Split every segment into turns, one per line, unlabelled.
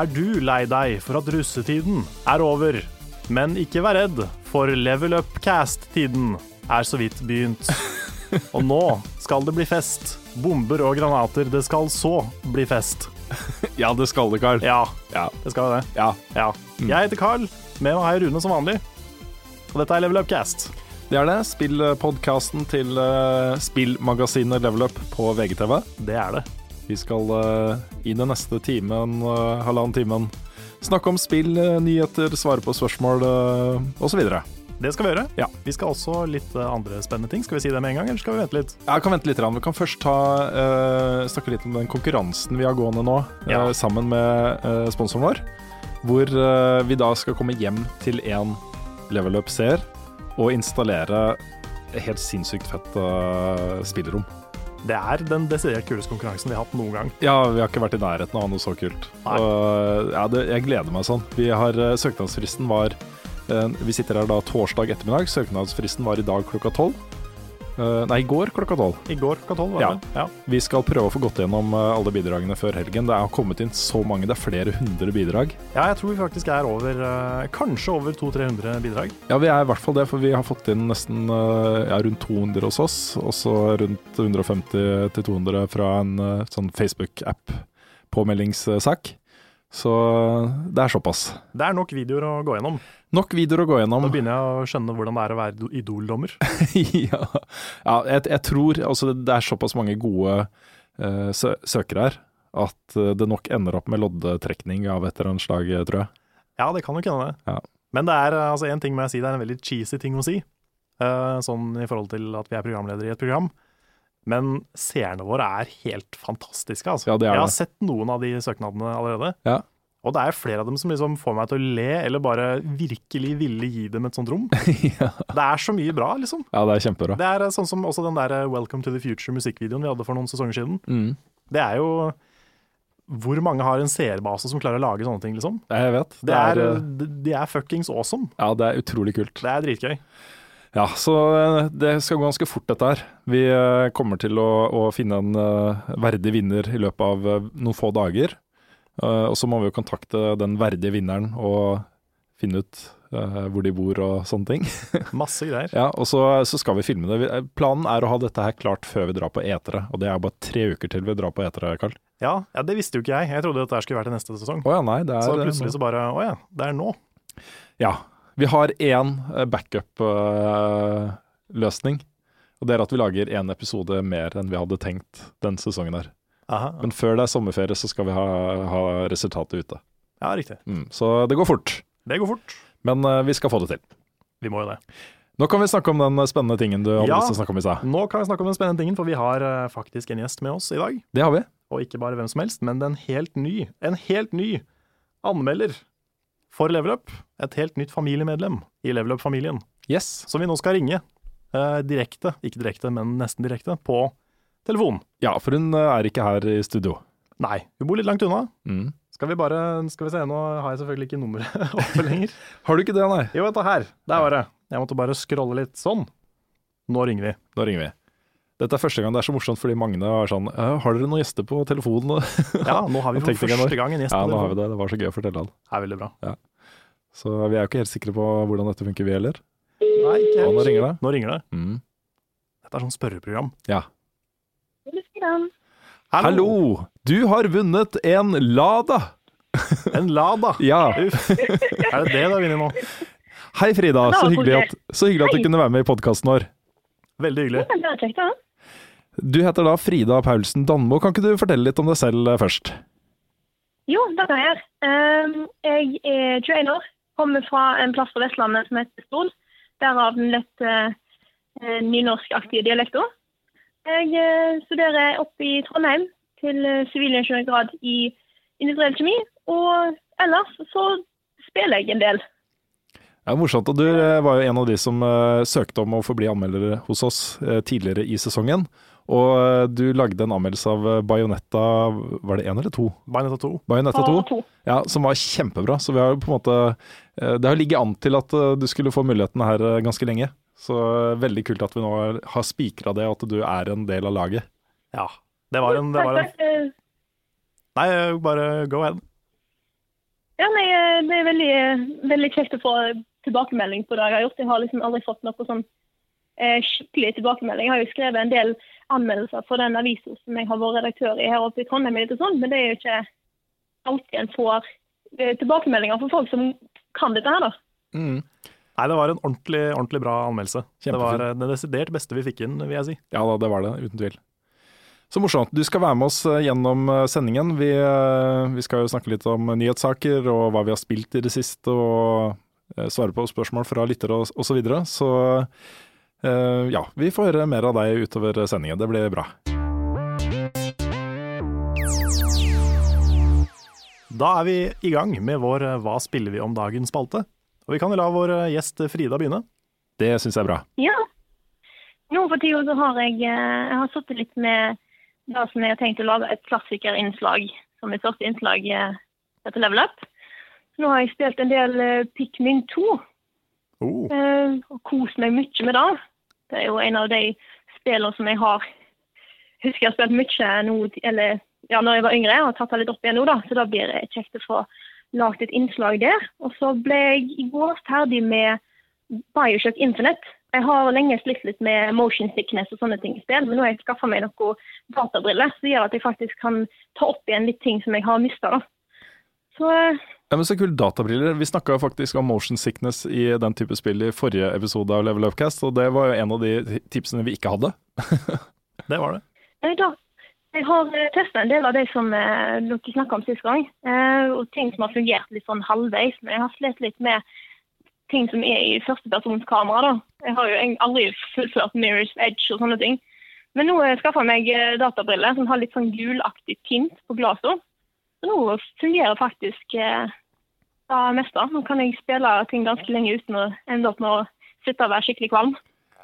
Er du lei deg for at russetiden er over? Men ikke vær redd, for Level Up Cast-tiden er så vidt begynt. Og nå skal det bli fest. Bomber og granater. Det skal så bli fest.
Ja, det skal det, Carl.
Ja,
Ja.
det skal det.
ja.
Ja. Jeg heter Carl. Med meg har jeg Rune som vanlig. Og dette er Level Up Cast.
Det er det. Spillpodkasten til uh, spillmagasinet Level Up på VGTV.
Det er det.
Vi skal eh, i den neste timen, uh, halvannen timen, snakke om spill, eh, nyheter, svare på spørsmål uh, osv.
Det skal vi gjøre.
Ja.
Vi skal også litt eh, andre spennende ting. Skal vi si det med en gang, eller skal vi vente litt?
Jeg kan vente litt. Vi kan først ta, uh, snakke litt om den konkurransen vi har gående nå,
ja.
uh, sammen med uh, sponsoren vår. Hvor eh, vi da skal komme hjem til en level up-seer og installere helt sinnssykt fett eh, spillerom.
Det er den desidert kuleste konkurransen vi har hatt noen gang.
Ja, vi har ikke vært i nærheten av noe så kult. Og, ja, det, jeg gleder meg sånn. Vi har, eh, søknadsfristen var eh, Vi sitter her da torsdag ettermiddag. Søknadsfristen var i dag klokka tolv. Eh, nei, i går klokka tolv.
I går klokka tolv, var
Ja.
det? Ja.
Vi skal prøve å få gått gjennom eh, alle bidragene før helgen. Det har kommet inn så mange, det er flere hundre bidrag.
ja, jeg tror vi faktisk er over eh, Kanskje over 200-300 bidrag.
Ja, vi er i hvert fall det, for vi har fått inn nesten ja, rundt 200 hos oss. Og så rundt 150 200 fra en sånn Facebook-app-påmeldingssak. Så det er såpass.
Det er nok videoer å gå gjennom.
Nok videoer å gå
Nå
Da
begynner jeg å skjønne hvordan det er å være idoldommer.
ja, ja jeg, jeg tror altså det er såpass mange gode uh, sø søkere her at eh, det nok ender opp med loddetrekning av et eller annet slag, eh, tror jeg.
Ja, det kan nok hende det.
Ja.
Men det er eh, altså en ting må jeg si, det er en veldig cheesy ting å si. Uh, sånn i forhold til at vi er programledere i et program. Men seerne våre er helt fantastiske, altså.
Ja, det er
jeg har sett noen av de søknadene allerede.
Ja.
Og det er flere av dem som liksom får meg til å le, eller bare virkelig ville gi dem et sånt rom.
ja.
Det er så mye bra, liksom.
ja, det er kjempebra.
Det er eh, sånn som også den der eh, Welcome to the Future-musikkvideoen vi hadde for noen sesonger siden.
Mm.
Det er jo Hvor mange har en seerbase som klarer å lage sånne ting, liksom?
Jeg vet.
Det er,
eh,
de, de er fuckings awesome.
ja, det er utrolig kult.
Det er dritgøy.
Ja, så eh, det skal gå ganske fort dette her. Vi eh, kommer til å, å finne en eh, verdig vinner i løpet av noen få dager. Og så må vi jo kontakte den verdige vinneren og finne ut hvor de bor og sånne ting.
Masse greier.
Ja, og så, så skal vi filme det. Planen er å ha dette her klart før vi drar på etere, og det er bare tre uker til vi drar på etere, Karl.
Ja, ja, det visste jo ikke jeg. Jeg trodde dette her skulle vært i neste sesong.
Å ja, nei, det er
Så plutselig så bare Å ja, det er nå.
Ja. Vi har én backup-løsning, og det er at vi lager én episode mer enn vi hadde tenkt den sesongen her.
Aha.
Men før det er sommerferie, så skal vi ha, ha resultatet ute.
Ja, riktig.
Mm, så det går fort.
Det går fort.
Men uh, vi skal få det til.
Vi må jo det.
Nå kan vi snakke om den spennende tingen du hadde
Ja.
lyst til å snakke om i stad.
Nå kan vi snakke om den spennende tingen, for vi har uh, faktisk en gjest med oss i dag.
Det har vi.
Og ikke bare hvem som helst, men en helt ny, en helt ny anmelder for Level Up. Et helt nytt familiemedlem i Level Up-familien,
Yes.
som vi nå skal ringe eh, direkte, ikke direkte, men nesten direkte, på telefon.
Ja, for hun eh, er ikke her i studio.
Nei, hun bor litt langt unna.
Mm.
Skal vi bare, skal vi se, nå har jeg selvfølgelig ikke nummeret oppe lenger.
Har du ikke det, nei?
Jo, vent her. Der var det. Jeg måtte bare scrolle litt sånn. Nå ringer vi.
Nå ringer vi. Dette er første gang det er så morsomt fordi Magne er sånn «Øh, Har dere noen gjester på telefonen?
Ja, nå har vi for første gang en gjest
ja, nå har vi det. Det var så gøy å fortelle han.
Det er veldig bra.
Så vi er jo ikke helt sikre på hvordan dette funker, vi heller.
Nei, ikke
helt. nå ringer det.
Nå ringer det.
Mm.
Dette er sånn spørreprogram.
Ja.
Hallo!
Hallo! Du har vunnet en Lada!
En Lada!
Ja.
Uff. Er det det du har vunnet nå?
Hei, Frida. Så hyggelig at, så hyggelig at du kunne være med i podkasten vår.
Veldig hyggelig.
Er.
Du heter da Frida Paulsen Danmo. Kan ikke du fortelle litt om deg selv først?
Jo, det kan jeg gjøre. Ehm, jeg er 21 år, kommer fra en plass på Vestlandet som heter Stol. Derav den litt eh, nynorskaktige dialekten. Jeg eh, studerer oppe i Trondheim til eh, sivilingeniørgrad i industriell kjemi. Og ellers så spiller jeg en del.
Det er morsomt, og Du eh, var jo en av de som eh, søkte om å få bli anmelder hos oss eh, tidligere i sesongen. Og eh, du lagde en anmeldelse av eh, Bajonetta, var det én eller to?
Bayonetta 2.
Bajonetta 2,
to.
ja, som var kjempebra. Så vi har på en måte eh, Det har ligget an til at du skulle få muligheten her ganske lenge. Så veldig kult at vi nå har spikra det, og at du er en del av laget.
Ja. Det var en, det var en Nei, bare go ahead.
Ja, nei, det er veldig, veldig kjekt å få tilbakemelding på det jeg har gjort. Jeg har liksom aldri fått noe sånn eh, skikkelig tilbakemelding. Jeg har jo skrevet en del anmeldelser for den avisen som jeg har vært redaktør i her oppe i Trondheim, litt og sånn, men det er jo ikke alltid en får eh, tilbakemeldinger fra folk som kan dette her, da.
Nei, det var en ordentlig, ordentlig bra anmeldelse. Det var eh, det desidert beste vi fikk inn, vil jeg si.
Ja da, det var det, uten tvil. Så morsomt. Du skal være med oss eh, gjennom sendingen. Vi, vi skal jo snakke litt om nyhetssaker og hva vi har spilt i det siste, og svare på spørsmål fra lyttere osv. Så, videre. så ja, vi får høre mer av deg utover sendingen. Det blir bra.
Da er vi i gang med vår eh, Hva spiller vi om dagen-spalte. Og vi kan la vår eh, gjest Frida begynne.
Det syns jeg er bra.
Ja. Nå for tida så har jeg, eh, jeg har sittet litt med det som jeg har tenkt å lage et klassikerinnslag som mitt første innslag eh, etter Level Up. Så nå har jeg spilt en del eh, Pikmin 2
Oh,
eh, og kost meg mye med det. Det er jo en av de spillene som jeg har husker jeg har spilt mye nå, eller ja, når jeg var yngre, og tatt det litt opp igjen nå, da. Så da blir det kjekt å få lagd et innslag der. Og så ble jeg i går ferdig med Bioshock Infinite. Jeg har lenge slitt litt med motion sickness og sånne ting i sted, men nå har jeg skaffa meg noen databriller som gjør at jeg faktisk kan ta opp igjen litt ting som jeg har mista. Så eh,
Ja, men Så kult databriller. Vi snakka faktisk om motion sickness i den type spill i forrige episode av Level Upcast, og det var jo en av de tipsene vi ikke hadde.
det var det.
Nei da. Jeg har testa en del av de som eh, dere snakka om sist gang. Eh, og ting som har fungert litt sånn halvveis. Men jeg har slitt litt med ting som er i førstepersonskamera. da. Jeg har jo aldri fullført Mirror's Edge og sånne ting. Men nå har jeg skaffa meg eh, databriller som har litt sånn gulaktig tint på glasset. Så nå fungerer faktisk eh, det meste. Nå kan jeg spille ting ganske lenge uten å ende opp med å sitte og være skikkelig kvalm.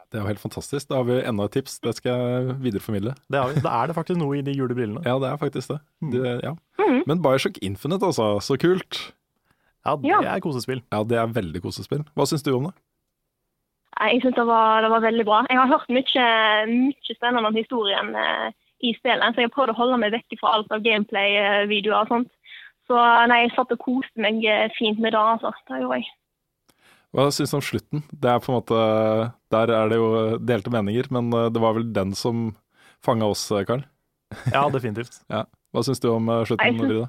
Det er jo helt fantastisk. Da har vi enda et tips. Det skal jeg videreformidle.
det har vi. Da er det faktisk noe i de gule brillene.
Ja, det er faktisk det. det ja.
Mhm.
Men Bioshock Infinite, altså. Så kult.
Ja, det
Ja.
er kosespill.
Ja, det er veldig kosespill. Hva syns du om det?
Jeg syns det, var- det var veldig bra. Jeg har hørt mye, mye spennende om historien eh, i spillet, så jeg har prøvd å holde meg vekk fra alt av gameplay-videoer og sånt. Så nei, jeg satt og koste meg eh, fint med det, altså. Det gjorde jeg.
Hva syns du om slutten? Det er på en måte Der er det jo delte meninger, men eh, det var vel den som fanga oss, eh, Karl.
Ja, definitivt.
Hva syns du om slutten,
Brida?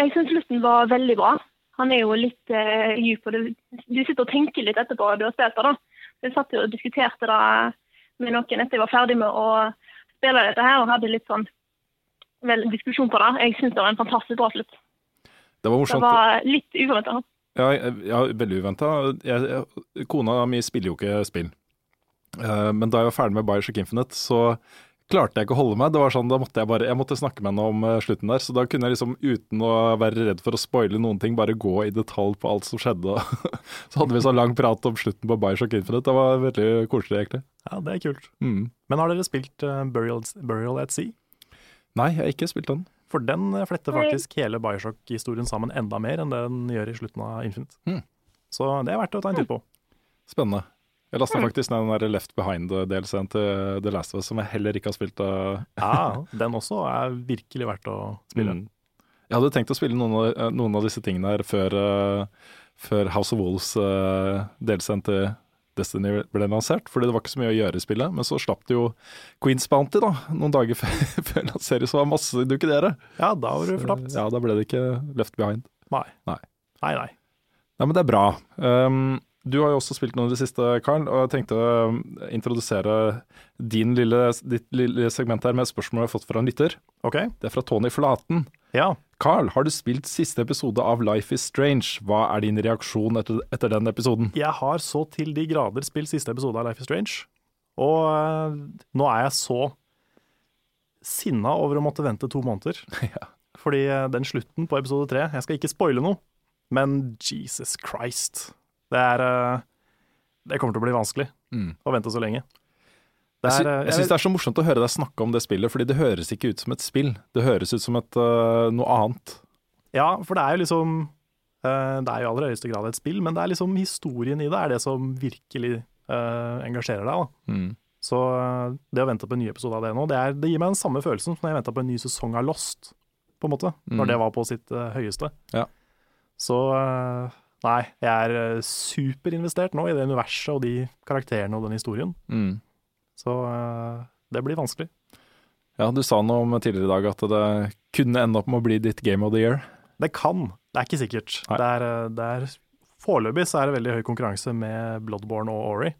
jeg? Syns slutten var veldig bra. Han er jo litt uh, djup, og du sitter og tenker litt etterpå du har spilt det. da. Jeg satt jo og diskuterte det med noen etter jeg var ferdig med å spille dette her, og hadde litt sånn vel, diskusjon på det. Jeg syns det var en fantastisk bra slutt.
Det var
Det var litt uventa.
Ja, ja veldig uventa. Kona mi spiller jo ikke spill. Eh, Men da jeg var ferdig med Bioshock Infinite, så klarte jeg ikke å holde meg. Det var sånn, da måtte Jeg bare, jeg måtte snakke med henne om eh, slutten der. Så da kunne jeg liksom, uten å være redd for å spoile noen ting, bare gå i detalj på alt som skjedde. så hadde vi så lang prat om slutten på Bioshock Infinite. Det var veldig koselig, egentlig.
Ja, det er kult.
Mm.
Men har dere spilt eh, Burial, Burial at Sea?
Nei, jeg har ikke spilt den.
For den eh, fletter faktisk hele Bioshock-historien sammen enda mer enn det den gjør i slutten av Infinite.
Mm.
Så det er verdt å ta en titt på.
Spennende. Jeg lasta faktisk ned den der Left Behind-delscenen til The Last of Us, som jeg heller ikke har spilt. av
Ja, den også er virkelig verdt å spille.
Mm. Jeg hadde tenkt å spille noen av, eh, noen av disse tingene her før, uh, før House of Wolves uh, til Destiny ble lansert, fordi det var ikke så mye å gjøre i spillet. Men så slapp det jo Queens Bounty da, noen dager før, lansering, så var masse dukkediere.
Ja, da var du fortapt.
Ja, da ble det ikke Left Behind.
Nei.
Nei.
Nei, nei.
Nei, men det er bra. Um, du har jo også spilt noe i det siste, Karl, og jeg tenkte å um, introdusere din lille, ditt lille segment her med spørsmål jeg har fått fra en lytter.
Okay.
Det er fra Tony Flaten.
Ja.
Carl, har du spilt siste episode av Life is Strange? Hva er din reaksjon etter, etter den episoden?
Jeg har så til de grader spilt siste episode av Life is Strange. Og øh, nå er jeg så sinna over å måtte vente to måneder.
Ja.
Fordi eh, den slutten på episode tre Jeg skal ikke spoile noe, men Jesus Christ. Det er eh, Det kommer til å bli vanskelig
Mm.
å vente så lenge.
Jeg, sy
er, eh,
jeg syns det er så morsomt å høre deg snakke om det spillet, fordi det høres ikke ut som et spill. Det høres ut som et, uh, noe annet.
Ja, for det er jo liksom uh, Det er jo i aller høyeste grad et spill, men det er liksom historien i det er det som virkelig uh, engasjerer deg. da.
Mm.
Så det å vente på en ny episode av det nå, det, er, det gir meg den samme følelsen som når jeg venta på en ny sesong av Lost, på en måte.
Mm.
Når det var på sitt høyeste.
Ja.
Så nei, jeg er uh, superinvestert nå i det universet og de karakterene og den historien.
Mm.
Så eh, det blir vanskelig.
Ja, du sa noe om tidligere i dag at det kunne ende opp med å bli ditt game of the year.
Det kan, det er ikke sikkert.
Nei.
Det er, eh, det er, foreløpig så er det veldig høy konkurranse med Bloodborne og Ori,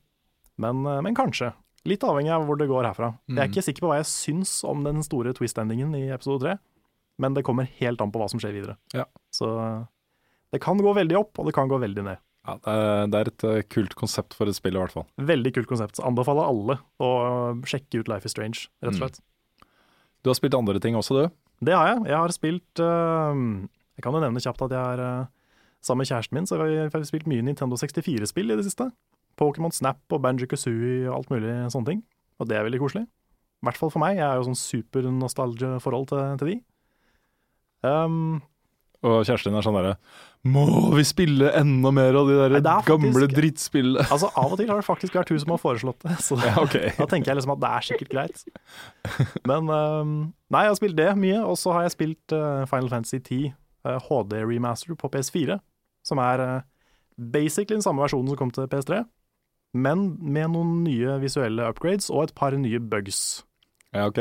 men, eh, men kanskje. Litt avhengig av hvor det går herfra. Jeg er
Mm.
ikke sikker på hva jeg syns om den store twist-endingen i episode tre, men det kommer helt an på hva som skjer videre.
Ja.
Så eh, det kan gå veldig opp, og det kan gå veldig ned.
Ja, det, er, et øh, kult konsept for et spill, i hvert fall.
Veldig kult konsept. Så Anbefaler alle å sjekke ut Life is Strange, rett og
Mm.
slett.
Du har spilt andre ting også, du?
Det har jeg. Jeg har spilt uh, Jeg kan jo nevne kjapt at jeg er uh, sammen med kjæresten min så har vi, har spilt mye Nintendo 64-spill i det siste. Pokémon Snap og Banjo Kazooie og alt mulig sånne ting. Og det er veldig koselig. I hvert fall for meg. Jeg er jo sånn supernostalgie-forhold til, til de. Um,
Og kjæresten er sånn derre Må vi spille enda mer av de der
Nei, faktisk-
gamle drittspillene?
altså Av og til har det faktisk vært hun som har foreslått det, så
Ja, okay.
da tenker jeg liksom at det er sikkert greit. Men um, Nei, jeg har spilt det mye, og så har jeg spilt eh, Final Fantasy 10 eh, HD remaster på PS4, som er eh, basically den samme versjonen som kom til PS3, men med noen nye visuelle upgrades og et par nye bugs,
Ja, ok.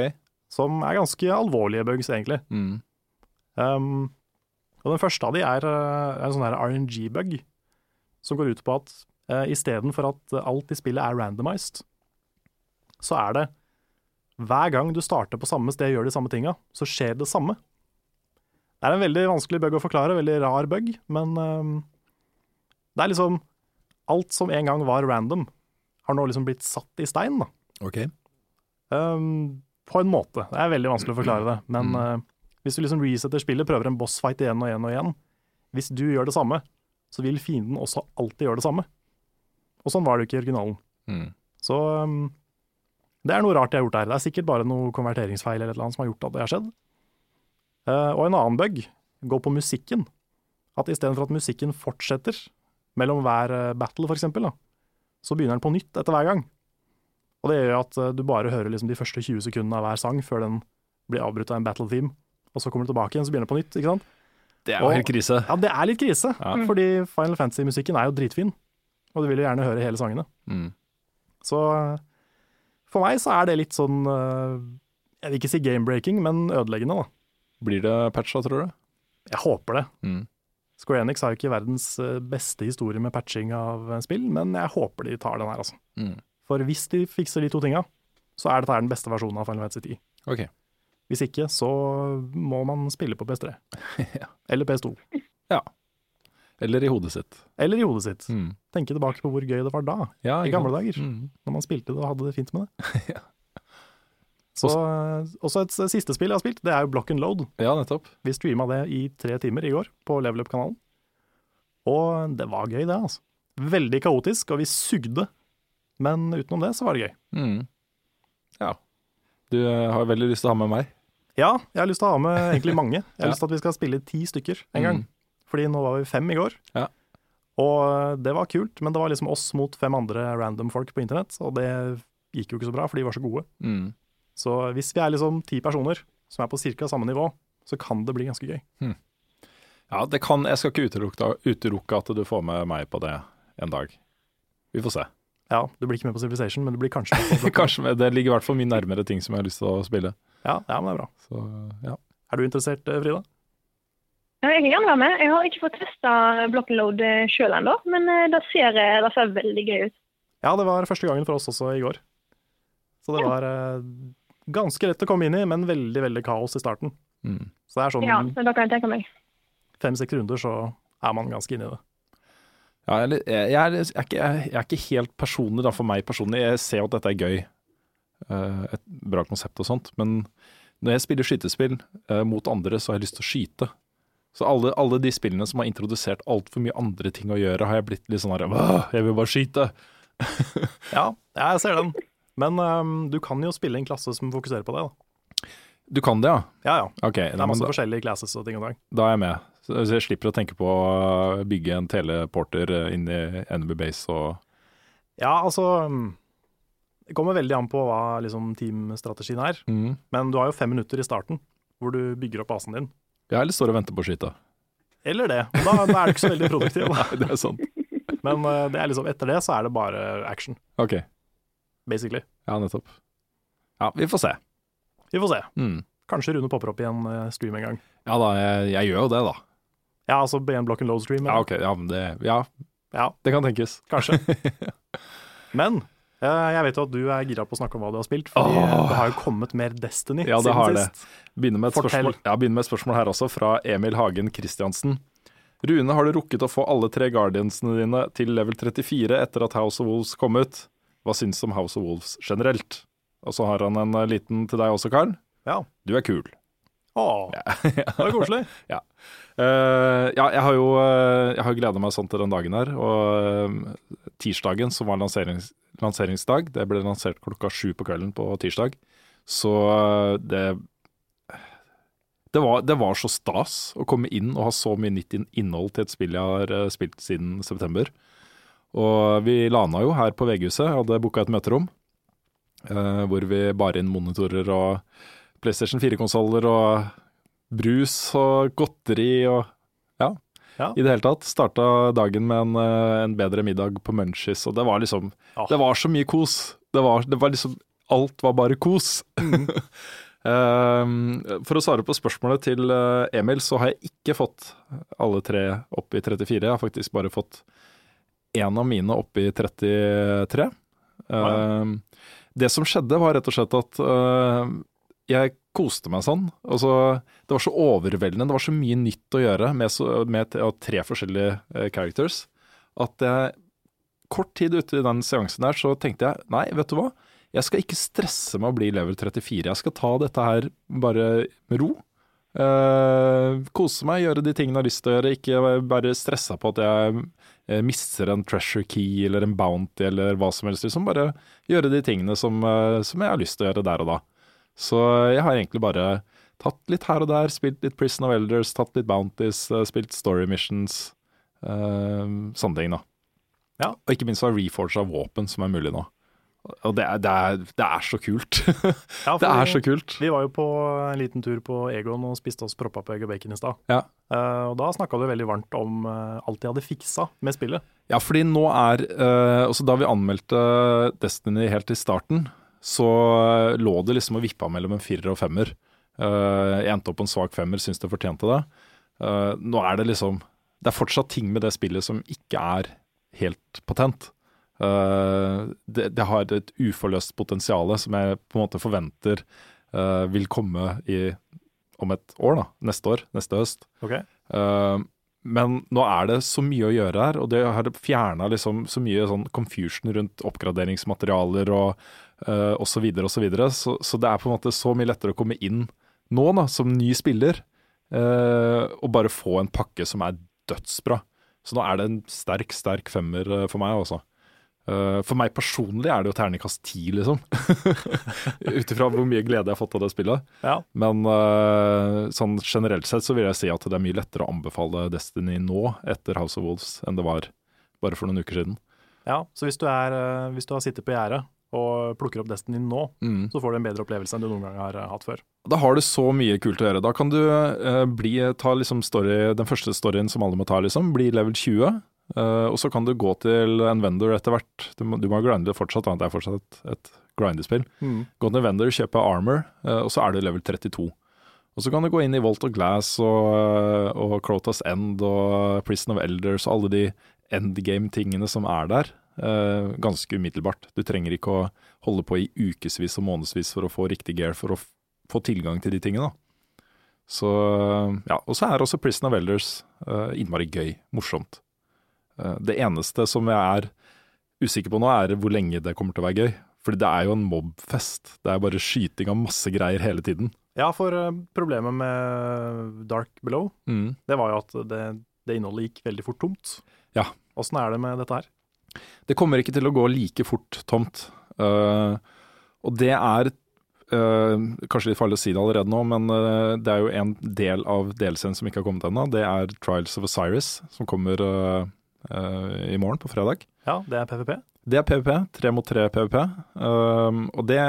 som er ganske alvorlige bugs, egentlig.
Mm.
Um, og den første av de er, eh, er en sånn RNG-bug, som går ut på at eh, istedenfor at alt i spillet er randomized, så er det hver gang du starter på samme sted og gjør de samme tinga, så skjer det samme. Det er en veldig vanskelig bug å forklare, veldig rar bug, men um, det er liksom Alt som en gang var random, har nå liksom blitt satt i stein, da.
Ok.
Um, på en måte. Det er veldig vanskelig å forklare det. Men
Mm.
uh, hvis du liksom resetter spillet, prøver en bossfight igjen og igjen og igjen Hvis du gjør det samme, så vil fienden også alltid gjøre det samme. Og sånn var det jo ikke i originalen.
Mm.
Så um, det er noe rart jeg har gjort her. Det er sikkert bare noe konverteringsfeil eller noe som har gjort at det har skjedd. Uh, og en annen bug går på musikken. At istedenfor at musikken fortsetter mellom hver uh, battle, for eksempel, da, så begynner den på nytt etter hver gang. Og det gjør at uh, du bare hører liksom de første 20 sekundene av hver sang før den blir avbrutt av en battle theme. Og så kommer du tilbake igjen, så begynner det på nytt. ikke sant?
Det er
Og-
jo helt krise.
Ja, det er litt krise,
Ja.
fordi Final Fantasy-musikken er jo dritfin. Og du vil jo gjerne høre hele sangene.
Mm.
Så for meg så er det litt sånn uh, Jeg vil ikke si game-breaking, men ødeleggende, da.
Blir det patcha, tror du?
Jeg håper det.
Mm.
Square Enix har jo ikke verdens uh, beste historie med patching av uh, spill, men jeg håper de tar den her, altså.
Mm.
For hvis de fikser de to tinga, så er dette her den beste versjonen av Final Fantasy 10.
Ok.
Hvis ikke, så må man spille på PS3.
Ja.
Eller PS2. Ja.
Eller i hodet sitt.
Eller i hodet sitt.
Mm.
Tenke tilbake på hvor gøy det var da,
Ja,
i gamle dager.
Mm.
Når man spilte det og hadde det fint med det.
Ja.
Så uh, Også et siste spill jeg har spilt, det er jo Block and Load.
Ja, nettopp.
Vi streama det i tre timer i går på Level Up-kanalen. Og det var gøy, det, altså. Veldig kaotisk, og vi sugde. Men utenom det, så var det gøy.
Mm. Ja. Du eh, har veldig lyst til å ha med meg.
Ja, jeg har lyst til å ha med egentlig mange. Jeg har
Ja.
lyst til at vi skal spille ti stykker en gang.
Mm.
Fordi nå var vi fem i går.
Ja.
Og det var kult, men det var liksom oss mot fem andre random folk på internett, og det gikk jo ikke så bra, for de var så gode.
Mm.
Så hvis vi er liksom ti personer som er på ca. samme nivå, så kan det bli ganske gøy.
Ja, det kan Jeg skal ikke utelukke, utelukke at du får med meg på det en dag. Vi får se.
Ja, du blir ikke med på Civilization, men du blir kanskje med på.
Kanskje med, Det ligger i hvert fall mye nærmere ting som jeg har lyst til å spille.
Ja, ja, men det er bra.
Så ja.
Er du interessert, eh, Frida?
Jeg kan gjerne være med. Jeg har ikke fått testa Blockload load sjøl ennå, men eh, det ser, det ser veldig gøy ut.
Ja, det var første gangen for oss også i går. Så det
Ja.
var eh, ganske lett å komme inn i, men veldig, veldig kaos i starten.
Mm.
Så det er sånn
Ja, så da kan jeg tenke meg.
fem-seks runder, så er man ganske inne i det.
Ja, jeg, jeg, er, jeg, er ikke, jeg, er ikke helt personlig, da, for meg personlig. Jeg ser jo at dette er gøy. Eh, et bra konsept og sånt. Men når jeg spiller skytespill eh, mot andre, så har jeg lyst til å skyte. Så alle, alle de spillene som har introdusert altfor mye andre ting å gjøre, har jeg blitt litt sånn her Jeg vil bare skyte.
Ja, jeg ser den. Men um, du kan jo spille en klasse som fokuserer på det, da.
Du kan det, ja?
Ja ja.
Okay,
Det er masse
da,
forskjellige classes og ting og tang.
da er jeg med. Så jeg slipper å tenke på å bygge en teleporter inn i Enemy Base og
Ja, altså øhm, Det kommer veldig an på hva liksom, teamstrategien er.
mm.
Men du har jo fem minutter i starten hvor du bygger opp basen din.
Jeg eller står og venter på å skyte.
Eller det. Da, da er du ikke så veldig produktiv.
Nei, det er sant.
Men øh, det er liksom, etter det så er det bare action,
Ok,
basically.
ja, nettopp. Ja, vi får se.
Vi får se.
Mm.
Kanskje Rune popper opp i en øh, stream en gang.
Ja da, jeg, jeg gjør jo det, da.
Ja, altså i en block and load-stream.
Ja, ok, ja, men det, ja,
ja,
det kan tenkes.
kanskje. Men jeg vet jo at du er gira på å snakke om hva du har spilt,
for
det har jo kommet mer Destiny
Ja, det
siden
har det.
sist.
Begynner med, spørsmål, ja, begynner med et spørsmål her også, fra Emil Hagen Christiansen. Rune, har du rukket å få alle tre Guardiansene dine til level 34 etter at House of Wolves kom ut? Hva syns du om House of Wolves generelt? Og så har han en eh, liten til deg også, Carl.
Ja.
Du er kul.
Åh, det var koselig.
Eh, ja, jeg har jo uh, jeg har gleda meg sånn til den dagen her. Og uh, tirsdagen, som var lanserings, lanseringsdag, det ble lansert klokka sju på kvelden på tirsdag. Så eh, det det var, det var så stas å komme inn og ha så mye nytt innhold til et spill jeg har eh, spilt siden september. Og vi lana jo her på VG-huset, hadde booka et møterom. eh, hvor vi bar inn monitorer og PlayStation 4-konsoller og brus og godteri og ja,
Ja.
i det hele tatt. Starta dagen med en, eh, en bedre middag på Munchies, og det var liksom
Ah.
Det var så mye kos. Det var, det var liksom Alt var bare kos.
Mm.
For å svare på spørsmålet til eh, Emil, så har jeg ikke fått alle tre opp i 34. Jeg har faktisk bare fått én av mine opp i 33. Ja. det som skjedde, var rett og slett at uh, jeg koste meg sånn. Altså, det var så overveldende, det var så mye nytt å gjøre med, så, med tre forskjellige eh, characters, at jeg kort tid ute i den seansen der, så tenkte jeg nei, vet du hva, jeg skal ikke stresse med å bli level 34. Jeg skal ta dette her bare med ro. Eh, kose meg, gjøre de tingene jeg har lyst til å gjøre, ikke bare stressa på at jeg eh, mister en treasure key eller en bounty eller hva som helst. Liksom bare gjøre de tingene som, eh, som jeg har lyst til å gjøre der og da. Så jeg har egentlig bare tatt litt her og der, spilt litt Prison of Elders, tatt litt bounties, eh, spilt story missions, uh, sånne ting da.
Ja.
Og ikke minst har reforged av våpen som er mulig nå. Og det er, det er, det er så kult.
Ja,
det er så kult.
Vi var jo på en liten tur på Egon og spiste oss proppa på egg og bacon i stad.
Ja.
Uh, og da snakka du veldig varmt om uh, alt de hadde fiksa med spillet.
Ja, fordi nå er uh, også Da vi anmeldte Destiny helt i starten, så lå det liksom og vippa mellom en firer og femmer. Eh, jeg endte opp på en svak femmer, syns det fortjente det. Eh, nå er det liksom Det er fortsatt ting med det spillet som ikke er helt patent. Eh, det, det har et uforløst potensial som jeg på en måte forventer vil komme i, om et år, da. Neste år. Neste høst. Okay. Men nå er det så mye å gjøre her, og det har fjerna liksom så mye sånn confusion rundt oppgraderingsmaterialer og uh, osv. Så, videre, og så, videre. så Så det er på en måte så mye lettere å komme inn nå, da, som ny spiller, uh, og bare få en pakke som er dødsbra. Så nå er det en sterk, sterk femmer eh, for meg, også. Uh, for meg personlig er det jo terningkast ti, liksom. Ut ifra hvor mye glede jeg har fått av det spillet.
Ja.
Men uh, sånn generelt sett så vil jeg si at det er mye lettere å anbefale Destiny nå etter House of Wolves enn det var bare for noen uker siden.
ja. Så hvis du, er, eh, hvis du har sittet på gjerdet og plukker opp Destiny nå, så får du en bedre opplevelse enn du noen gang har eh, hatt før.
Da har du så mye kult å gjøre. Da kan du eh, bli, ta liksom story, den første storyen som alle må ta, liksom, bli level 20. eh, og så kan du gå til en vendor etter hvert. Du må, du må grinde fortsatt, da. det er fortsatt et, et grindespill. Gå til en vendor, kjøpe armor, eh, og så er du level 32. Og så kan du gå inn i Volt of Glass og, eh, og Crotas End og Prison of Elders og alle de endgame-tingene som er der, ganske umiddelbart. Du trenger ikke å holde på i ukevis og månedsvis for å få riktig gear for å få tilgang til de tingene. da. Så ja, Og så er også Prison of Elders eh, innmari gøy, morsomt. Eh, Det eneste som jeg er usikker på nå, er hvor lenge det kommer til å være gøy. Fordi det er jo en mobfest. Det er bare skyting av masse greier hele tiden.
Ja, for eh, problemet med Dark Below,
Mm.
det var jo at det, det innholdet gikk veldig fort tomt.
Ja.
Åssen er det med dette her?
Det kommer ikke til å gå like fort tomt. Uh, og det er uh, kanskje litt farlig å si det allerede nå, men uh, det er jo en del av delscenen som ikke har kommet ennå. Det er Trials of Osiris, som kommer i morgen, på fredag.
Ja, det er PVP.
Det er PVP. Tre mot tre PVP. Og det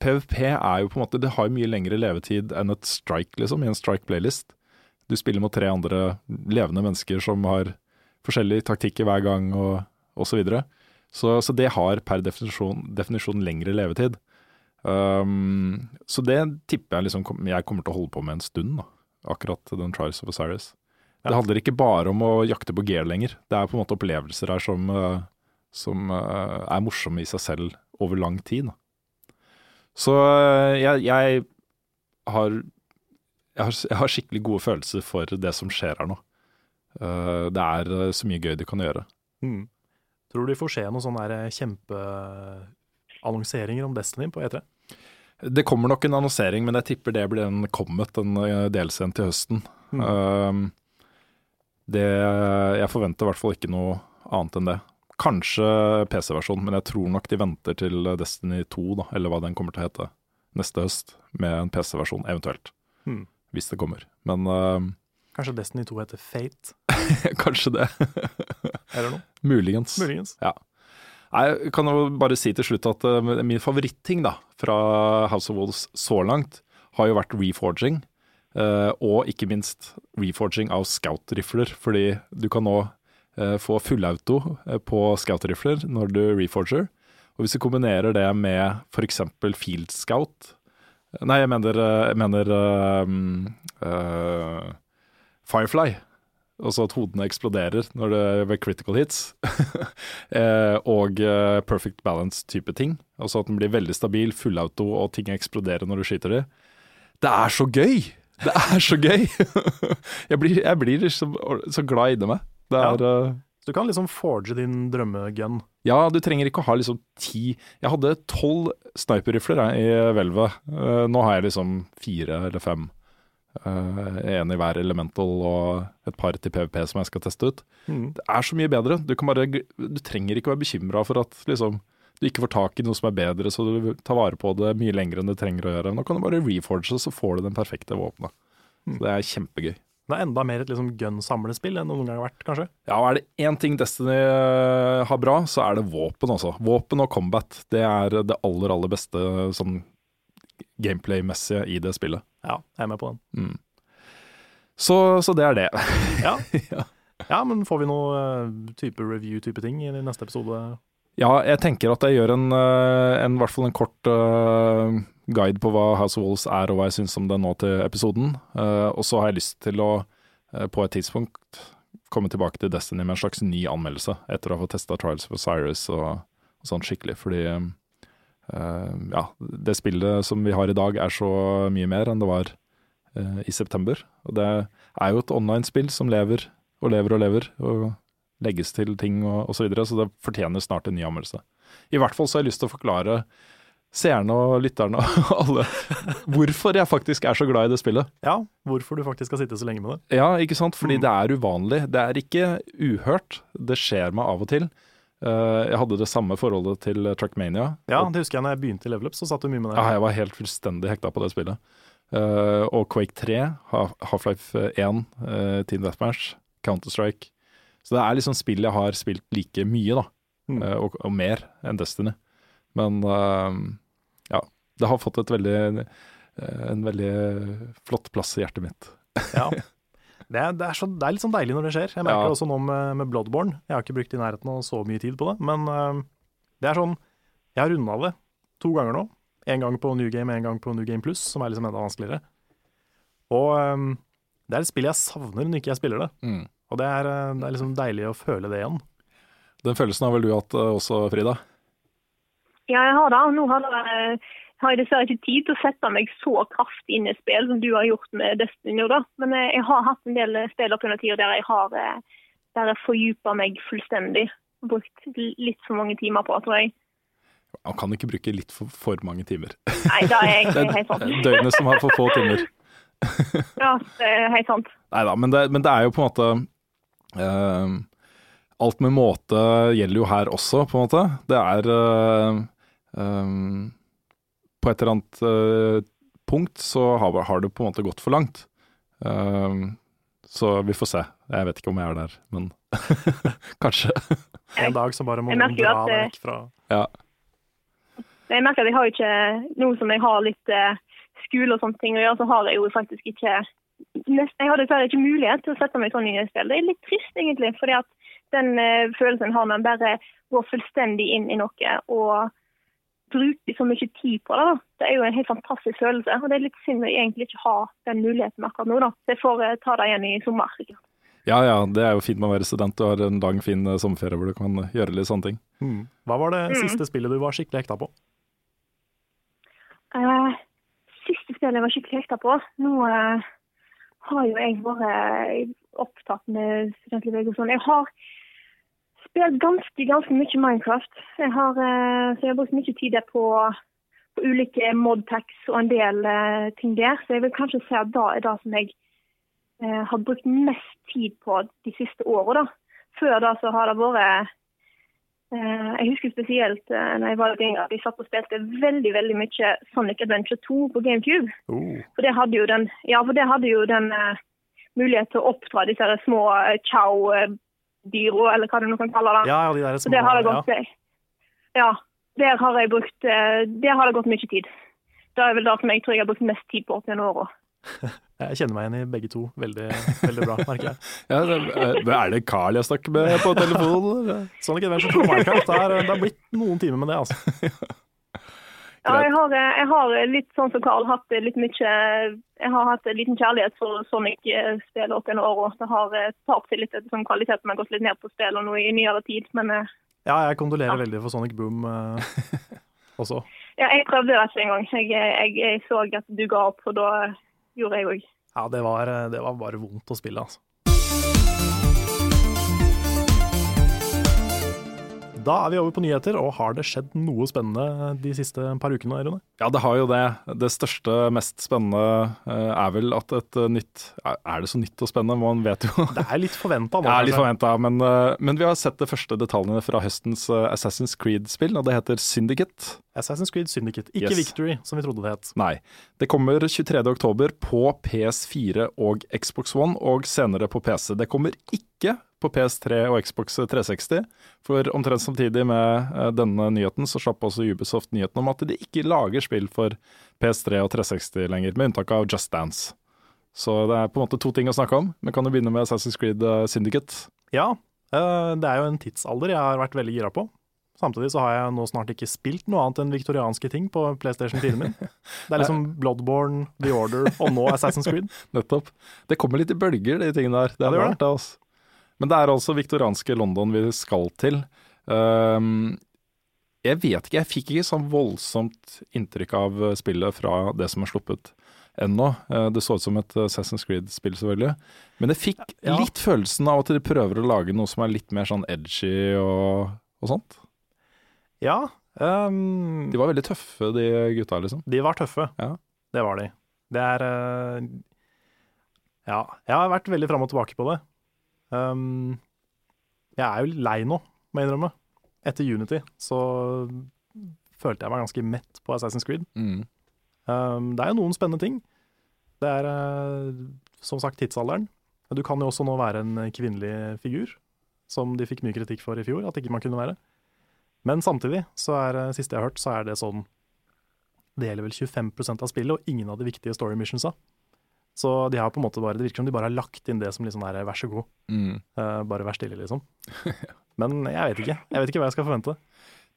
PVP er jo på en måte Det har jo mye lengre levetid enn et strike, liksom, i en strike-playlist. Du spiller mot tre andre levende mennesker som har forskjellig taktikk hver gang, og, og så. Så, så det har per definisjon, definisjon lengre levetid. Um, så det tipper jeg liksom jeg kommer til å holde på med en stund, da. Akkurat den Trials of Osiris. Det handler ikke bare om å jakte på gear lenger. Det er på en måte opplevelser her som, uh, som uh, er morsomme i seg selv over lang tid. Da. Så uh, jeg, jeg, har, jeg har Jeg har skikkelig gode følelser for det som skjer her nå. Det er så mye gøy de kan gjøre.
Mm. Tror du vi får se noen sånne kjempeannonseringer om Destiny på E E3?
Det kommer nok en annonsering, men jeg tipper det blir en kommet, en uh, delscene til høsten.
Mm.
Um, det, jeg forventer i hvert fall ikke noe annet enn det. Kanskje PC-versjon, men jeg tror nok de venter til Destiny 2, da, eller hva den kommer til å hete, neste høst, med en PC-versjon, eventuelt.
Mm.
Hvis det kommer. Men um,
Kanskje Destiny 2 heter Fate,
kanskje det.
eller noe?
Muligens.
Muligens.
Ja. Jeg kan jo bare si til slutt at uh, min favoritting da, fra House of Wolves så langt, har jo vært reforging. uh, og ikke minst reforging av scout-rifler, fordi du kan nå uh, få fullauto på scout-rifler når du reforger. Og hvis du kombinerer det med f.eks. field scout Nei, jeg mener, jeg mener uh, Firefly. Altså at hodene eksploderer når det ved critical hits. eh, og eh, perfect balance-type ting. Altså at den blir veldig stabil, fullauto, og ting eksploderer når du skyter dem. Det er så gøy! Det er så gøy! jeg blir, jeg blir så, så glad inni meg. Det er
ja. Du kan liksom forge din drømmegun.
Ja, du trenger ikke å ha liksom ti Jeg hadde tolv sniperrifler i hvelvet. Eh, nå har jeg liksom fire eller fem. Uh, en i hver elemental og et par til PVP som jeg skal teste ut.
Mm.
Det er så mye bedre. Du, kan bare, du trenger ikke være bekymra for at liksom, du ikke får tak i noe som er bedre, så du tar vare på det mye lenger enn du trenger å gjøre. Nå kan du bare reforge, så får du den perfekte våpenet. Mm. det er kjempegøy.
Det er enda mer et liksom gun-samlespill enn noen gang har vært, kanskje.
Ja, og er det én ting Destiny eh, har bra, så er det våpen, altså. Våpen og combat. Det er det aller, aller beste sånn gameplay-messige i det spillet.
Ja, jeg er med på den.
Mm. Så, så det er det.
Ja,
Ja.
men får vi noe eh, type review-type ting i neste episode?
Ja, jeg tenker at jeg gjør en, eh, en, i hvert fall en kort uh, guide på hva House of Wolves er og hva jeg syns om det nå til episoden. Uh, og så har jeg lyst til å uh, på et tidspunkt komme tilbake til Destiny med en slags ny anmeldelse, etter å ha fått testa Trials of Osiris og, og sånn skikkelig. Fordi eh, ja, det spillet som vi har i dag er så mye mer enn det var eh, i september. Og det er jo et online-spill som lever og lever og lever. og legges til ting og osv., så, videre, så det fortjener snart en ny anmeldelse. I hvert fall så har jeg lyst til å forklare seerne og lytterne og alle hvorfor jeg faktisk er så glad i det spillet.
Ja, hvorfor du faktisk skal sitte så lenge med det.
Ja, ikke sant? Fordi
Mm.
det er uvanlig. Det er ikke uhørt. Det skjer meg av og til. Eh, jeg hadde det samme forholdet til Truckmania.
Ja, det husker jeg når jeg begynte i Level Up, så satt du mye med det.
ja, jeg var helt fullstendig hekta på det spillet. Eh, og Quake 3, Half-Life 1, uh, Team Deathmatch, Counter-Strike. Så det er liksom spill jeg har spilt like mye, da.
Mm.
eh, og, og mer enn Destiny. Men eh, ja, det har fått et veldig, eh, en veldig flott plass i hjertet mitt.
Ja. Det er, det, er så, det er litt sånn deilig når det skjer. Jeg merker
Ja.
det også nå med, med Bloodborne. Jeg har ikke brukt i nærheten av så mye tid på det, men uh, det er sånn Jeg har runda det to ganger nå. En gang på New Game, en gang på New Game Plus, som er liksom enda vanskeligere. Og um, det er et spill jeg savner når ikke jeg spiller det. Og det er, øh, det er liksom deilig å føle det igjen.
Den følelsen har vel du hatt eh, også, Frida?
Ja, jeg har det. Nå har, det, har jeg dessverre ikke tid til å sette meg så kraftig inn i spill som du har gjort med Destiny da. Men eh, jeg har hatt en del spill opp gjennom tida der jeg har der jeg fordypa meg fullstendig. Brukt litt for mange timer på, tror jeg.
Man kan ikke bruke litt for, for mange timer.
Nei, det er
Det
egentlig helt sant.
døgnet som har for få timer.
Ja, det er helt sant.
Nei da, men, det- men det er jo på en måte uh, Alt med måte gjelder jo her også, på en måte. Det er uh, eh, På et eller annet uh, punkt så har, har det på en måte gått for langt. Eh, så vi får se. Jeg vet ikke om jeg er der, men kanskje.
En dag så bare må
man
dra
at
deg vekk fra
Ja.
Jeg merker at jeg har ikke Nå som jeg har litt eh, skole og sånne ting å gjøre, så har jeg jo faktisk ikke nesten, Jeg har dessverre ikke mulighet til å sette meg sånn i et spill. Det er litt trist, egentlig. fordi at den eh, følelsen har man bare går fullstendig inn i noe og bruker så mye tid på det. da. Det er jo en helt fantastisk følelse. Og det er litt synd å egentlig ikke ha den muligheten akkurat nå. da. Jeg får eh, ta det igjen i sommer. sikkert.
ja ja, det er jo fint med å være student. Du har en lang, fin eh, sommerferie hvor du kan gjøre litt sånne ting.
Mm. Hva var det
Mm.
siste spillet du var skikkelig hekta på?
Uh, siste spillet jeg var skikkelig hekta på Nå uh, har jo jeg vært opptatt med studentlivet og sånn. Jeg har spilt ganske, ganske mye Minecraft. Jeg har, eh, så jeg har brukt mye tid på, på ulike modpacks og en del uh, ting der. Så jeg vil kanskje si at da er det som jeg uh, har brukt mest tid på de siste åra. Før da så har det vært uh, Jeg husker spesielt uh, når jeg var litt yngre at jeg satt og spilte veldig veldig mye Sonic Adventure 2 på GameCube.
Oh.
For det hadde jo den, ja, for det hadde jo den mulighet til å oppdra disse små eh, chow-dyra, eller hva du nå kan kalle det.
Ja, ja, de der små
det har det gått ja. Ja, der har jeg brukt eh, Der har det gått mye tid. Det er vel det som jeg tror jeg har brukt mest tid på opp gjennom åra.
Jeg kjenner meg igjen i begge to veldig, veldig bra, merker jeg.
Ja, eh, er det Carl jeg snakker med på telefon? eller?
Sonic Adventure 2 Minecraft, det, er, det har blitt noen timer med det, altså.
Ja, jeg har, eh, jeg har litt sånn som Carl hatt litt mye Jeg har hatt en liten kjærlighet for Sonic-spill opp gjennom åra. Det har eh, tapt seg litt etter sånn kvaliteten har gått litt ned på spillet nå i nyere tid. Men eh,
Ja, jeg kondolerer
Ja.
veldig for Sonic Boom eh, også.
ja, jeg prøvde det ikke engang. Jeg, jeg, jeg så at du ga opp, og da gjorde jeg òg.
Ja, det var, eh, det var bare vondt å spille, altså. Da er vi over på nyheter, og har det skjedd noe spennende de siste par ukene? Rune?
Ja, det har jo det. Det største, mest spennende eh, er vel at et eh, nytt Er er det så nytt og spennende? Man vet jo
Det er litt forventa nå,
Ja, litt forventa, men, eh, men vi har sett de første detaljene fra høstens eh, Assassin's Creed-spill, og det heter Syndicate.
Assassin's Creed Syndicate, ikke
Yes.
Victory, som vi trodde det het.
Nei. Det kommer 23. oktober på PS4 og Xbox One, og senere på PC. Det kommer ikke på PS3 og Xbox 360, for omtrent samtidig med eh, denne nyheten, så slapp også Ubisoft nyheten om at de ikke lager spill for PS3 og 360 lenger, med unntak av Just Dance. Så det er på en måte to ting å snakke om. Men kan du begynne med Assassin's Creed eh, Syndicate?
Ja, eh, det er jo en tidsalder jeg har vært veldig gira på. Samtidig så har jeg nå snart ikke spilt noe annet enn viktorianske ting på PlayStation 4 min. Det er liksom Bloodborne, The Order og nå Assassin's Creed.
Nettopp. Det kommer litt i bølger, de tingene der. Det
Ja,
er
det gjør
det. Altså. Men det er altså viktorianske London vi skal til. Um, jeg vet ikke, jeg fikk ikke sånn voldsomt inntrykk av spillet fra det som er sluppet ennå. Eh, det så ut som et Assassin's Creed-spill, selvfølgelig. Men jeg fikk
Ja.
litt følelsen av at de prøver å lage noe som er litt mer sånn edgy og, og sånt.
Ja, Um,
De var veldig tøffe, de gutta, liksom.
de var tøffe.
Ja.
Det var de. Det er eh, Ja, jeg har vært veldig fram og tilbake på det. Ehm, jeg er jo lei nå, må jeg innrømme. Etter Unity så følte jeg meg ganske mett på Assassin's Creed.
Mm.
Um, det er jo noen spennende ting. Det er uh, som sagt tidsalderen. Du kan jo også nå være en kvinnelig figur, som de fikk mye kritikk for i fjor, at ikke man kunne være. Men samtidig, så er det siste jeg har hørt, så er det sånn Det gjelder vel 25% av spillet, og ingen av de viktige story missionsa. Så de har på en måte bare, det virker som de bare har lagt inn det som liksom er vær så god,
Mm.
Uh, bare vær stille, liksom. Men jeg vet ikke. Jeg vet ikke hva jeg skal forvente.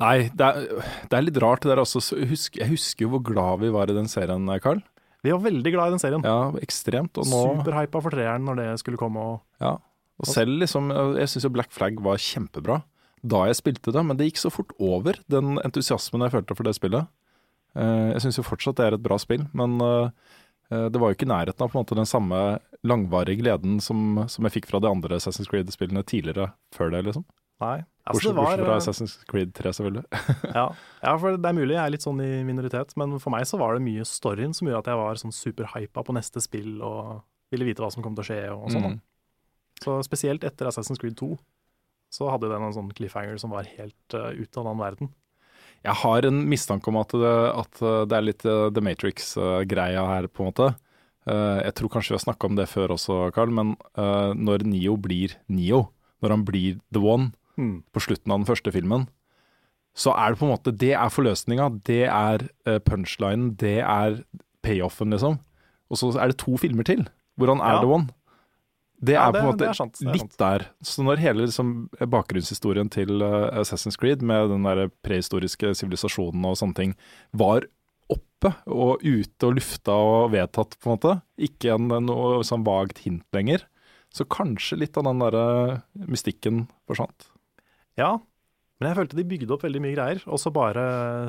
Nei, det er, det er litt rart det der også. Husk, jeg husker jo hvor glad vi var i den serien, Carl.
Vi var veldig glad i den serien.
Ja, ekstremt. Og nå
Superhypa for treeren når det skulle komme. og
Ja, og selv liksom Jeg syns jo Black Flag var kjempebra da jeg spilte det, men det gikk så fort over, den entusiasmen jeg følte for det spillet. Eh, Jeg syns jo fortsatt det er et bra spill, men eh, eh, det var jo ikke i nærheten av måte den samme langvarige gleden som, som jeg fikk fra de andre Assassin's Creed-spillene tidligere, før det, liksom.
Nei. Altså,
Bortsett
det var,
fra
eh,
Assassin's Creed 3, selvfølgelig.
ja. ja, for det er mulig jeg er litt sånn i minoritet, men for meg så var det mye storyen som gjorde at jeg var sånn superhypa på neste spill og ville vite hva som kom til å skje og sånn.
Mm.
Så spesielt etter Assassin's Creed 2 så hadde den en sånn cliffhanger som var helt uh, ute av den verden.
Jeg har en mistanke om at det, at det er litt eh, The Matrix-greia her, på en måte. Eh, jeg tror kanskje vi har snakka om det før også, Carl, men eh, når Neo blir Neo, når han blir The One
mm.
på slutten av den første filmen, så er det på en måte Det er forløsninga, det er eh, punchlinen, det er payoffen, liksom. Og så er det to filmer til hvor han er
Ja.
The One. Det
Ja,
er på en måte
er sant, er
litt der. Så når hele liksom, bakgrunnshistorien til eh, Assassin's Creed, med den der prehistoriske sivilisasjonen og sånne ting, var oppe og ute og lufta og vedtatt, på en måte, ikke en, noe sånn vagt hint lenger, så kanskje litt av den der mystikken forsvant.
Ja, men jeg følte de bygde opp veldig mye greier. Og så bare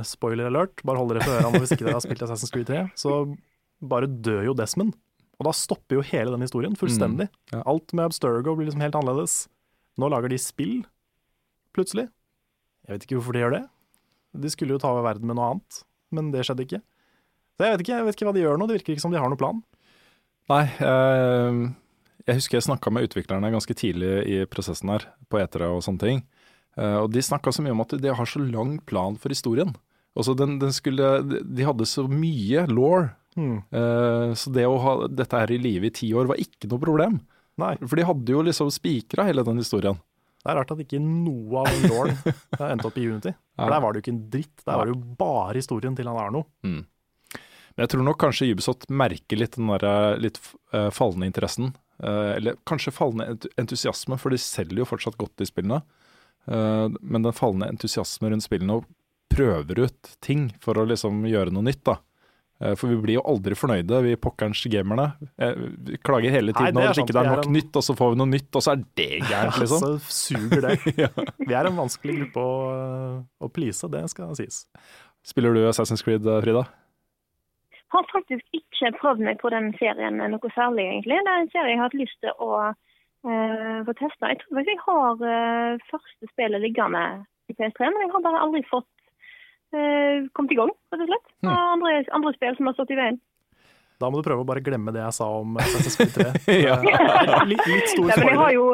spoiler alert, bare hold dere for ørene hvis ikke dere har spilt Assassin's Creed 3, så bare dør jo Desmond. Og da stopper jo hele den historien fullstendig.
Mm, ja.
Alt med Abstergo blir liksom helt annerledes. Nå lager de spill, plutselig. Jeg vet ikke hvorfor de gjør det. De skulle jo ta over verden med noe annet, men det skjedde ikke. Så jeg vet ikke, jeg vet ikke hva de gjør nå, det virker ikke som de har noen plan.
Nei, eh, jeg husker jeg snakka med utviklerne ganske tidlig i prosessen her, på etere og sånne ting. Eh, og de snakka så mye om at de har så lang plan for historien. Altså den, den skulle, de hadde så mye law.
Hmm.
Eh, så det å ha dette her i live i ti år var ikke noe problem.
Nei,
For de hadde jo liksom spikra hele den historien.
det er rart at ikke noe av den lauren Endte opp i Unity.
Ja.
Der var det jo ikke en dritt, der var det jo bare historien til han Arno.
Men jeg tror nok kanskje Ubisoft merker litt den der eh, litt eh, fallende interessen. Eller kanskje fallende entusiasme, for de selger jo fortsatt godt de spillene. Men den fallende entusiasme rundt spillene og prøver ut ting for å liksom gjøre noe nytt, da. Eh, For vi blir jo aldri fornøyde, vi pokkerens gamerne. Eh, Vi klager hele
Nei,
tiden
det er
over at
sant,
ikke det
vi
er nok
en-
nytt, og så får vi noe nytt, og så er det gærent, liksom.
Så suger det.
ja.
Vi er en vanskelig gruppe å, å please, det skal sies.
Spiller du Assassin's Creed, eh, Frida?
Har faktisk ikke prøvd meg på den serien noe særlig, egentlig. Det er en serie jeg har hatt lyst til å uh, få testa. Jeg tror faktisk jeg har uh, første spillet liggende i PS3, men jeg har bare aldri fått uh, kommet i gang, rett og slett.
Hmm.
Og andre, andre spill som har stått i veien.
Da må du prøve å bare glemme det jeg sa om Assassin's Creed 3.
Ja.
Eh, litt, litt stor
Nei, men jeg har jo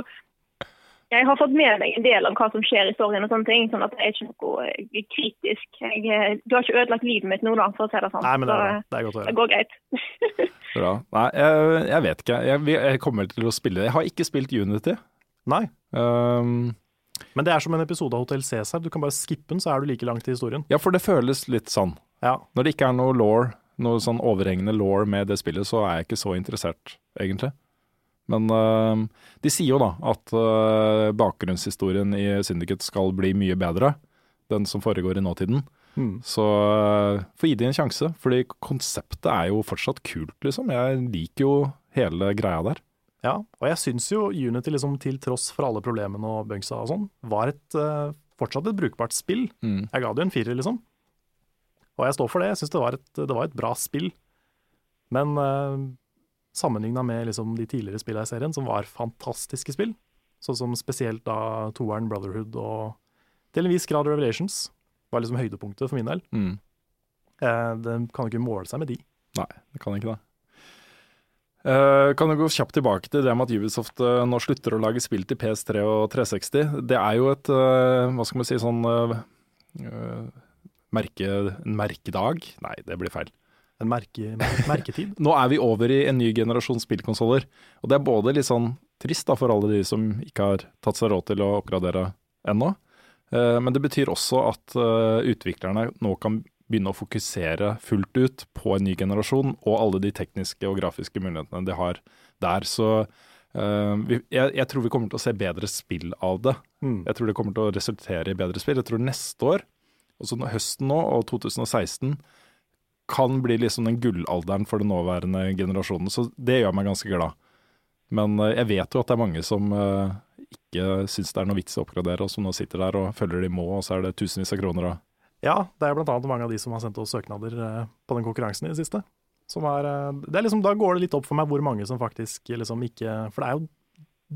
jeg har fått med meg en del av hva som skjer i storyen, og sånne ting, sånn at det er ikke noe eh, kritisk. Jeg, eh, du har ikke ødelagt livet mitt nå, da, for å si det sånn.
Nei, men det er,
eh,
det er godt å
det går greit.
Bra. Nei, jeg, jeg vet ikke. Jeg, jeg kommer til å spille det. Jeg har ikke spilt Unity.
Nei,
Um,
men det er som en episode av Hotell Cæsar. Du kan bare skippe den, så er du like langt i historien.
ja, for det føles litt sånn.
Ja,
Når det ikke er noe law, noe sånn overhengende law med det spillet, så er jeg ikke så interessert, egentlig. Men um, de sier jo da at uh, bakgrunnshistorien i Syndicate skal bli mye bedre. Den som foregår i nåtiden.
Mm.
Så uh, få gi det en sjanse, fordi konseptet er jo fortsatt kult, liksom. Jeg liker jo hele greia der.
Ja. Og jeg syns jo Unity, liksom, til tross for alle problemene og bugsa og sånn, var et, uh, fortsatt et brukbart spill.
Mm.
Jeg ga det jo en firer, liksom. Og jeg står for det. Jeg syns det, det var et bra spill. Men uh, sammenligna med liksom, de tidligere spillene i serien, som var fantastiske spill, sånn som spesielt da toeren Brotherhood og til en viss grad Revelations, var liksom høydepunktet for min del.
Mm.
Uh, det kan jo ikke måle seg med de.
Nei, det kan ikke det. Eh, kan du gå kjapt tilbake til det med at Ubisoft eh, nå slutter å lage spill til PS3 og 360? Det er jo et, eh, hva skal man si, sånn merke, en merkedag? Nei, det blir feil.
En merke, mer- merketid.
Nå er vi over i en ny generasjon spillkonsoller, og det er både litt sånn trist da for alle de som ikke har tatt seg råd til å oppgradere ennå, men det betyr også at utviklerne nå kan begynne å fokusere fullt ut på en ny generasjon og alle de tekniske og grafiske mulighetene de har der. Så uh, vi, jeg, jeg tror vi kommer til å se bedre spill av det.
Mm.
Jeg tror det kommer til å resultere i bedre spill. Jeg tror neste år, altså nå- høsten nå og 2016, kan bli liksom den gullalderen for den nåværende generasjonen. Så det gjør meg ganske glad. Men eh, jeg vet jo at det er mange som eh, ikke syns det er noe vits å oppgradere, og som nå sitter der og følger de må, og så er det tusenvis av kroner. Og
Ja, det er blant annet mange av de som har sendt oss søknader eh, på den konkurransen i det siste. Som er, eh, det er liksom, da går det litt opp for meg hvor mange som faktisk liksom ikke For det er jo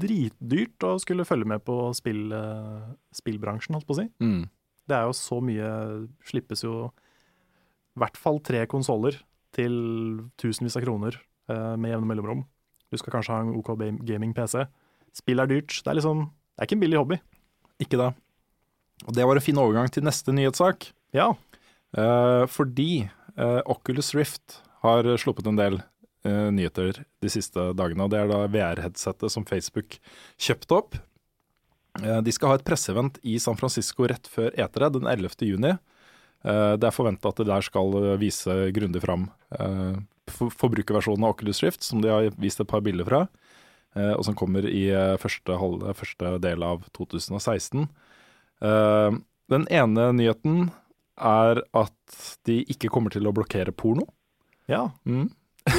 dritdyrt å skulle følge med på spill, eh, spillbransjen, holdt på å si.
Mm.
Det er jo så mye Slippes jo i hvert fall tre konsoller til tusenvis av kroner med jevne mellomrom. Du skal kanskje ha en OK gaming-PC. Spill er dyrt. Det er liksom Det er ikke en billig hobby.
Ikke det. Og det var en fin overgang til neste nyhetssak.
Ja.
Eh, fordi eh, Oculus Rift har sluppet en del eh, nyheter de siste dagene. og Det er da VR-headsetet som Facebook kjøpte opp. Eh, de skal ha et presseevent i San Francisco rett før etere, den 11. juni. Eh, det er forventa at det der skal eh, vise grundig fram eh, for forbrukerversjonen av Oculus Rift, som de har vist et par bilder fra. eh, og som kommer i første, halv, første del av 2016. Eh, den ene nyheten er at de ikke kommer til å blokkere porno.
ja.
Mm.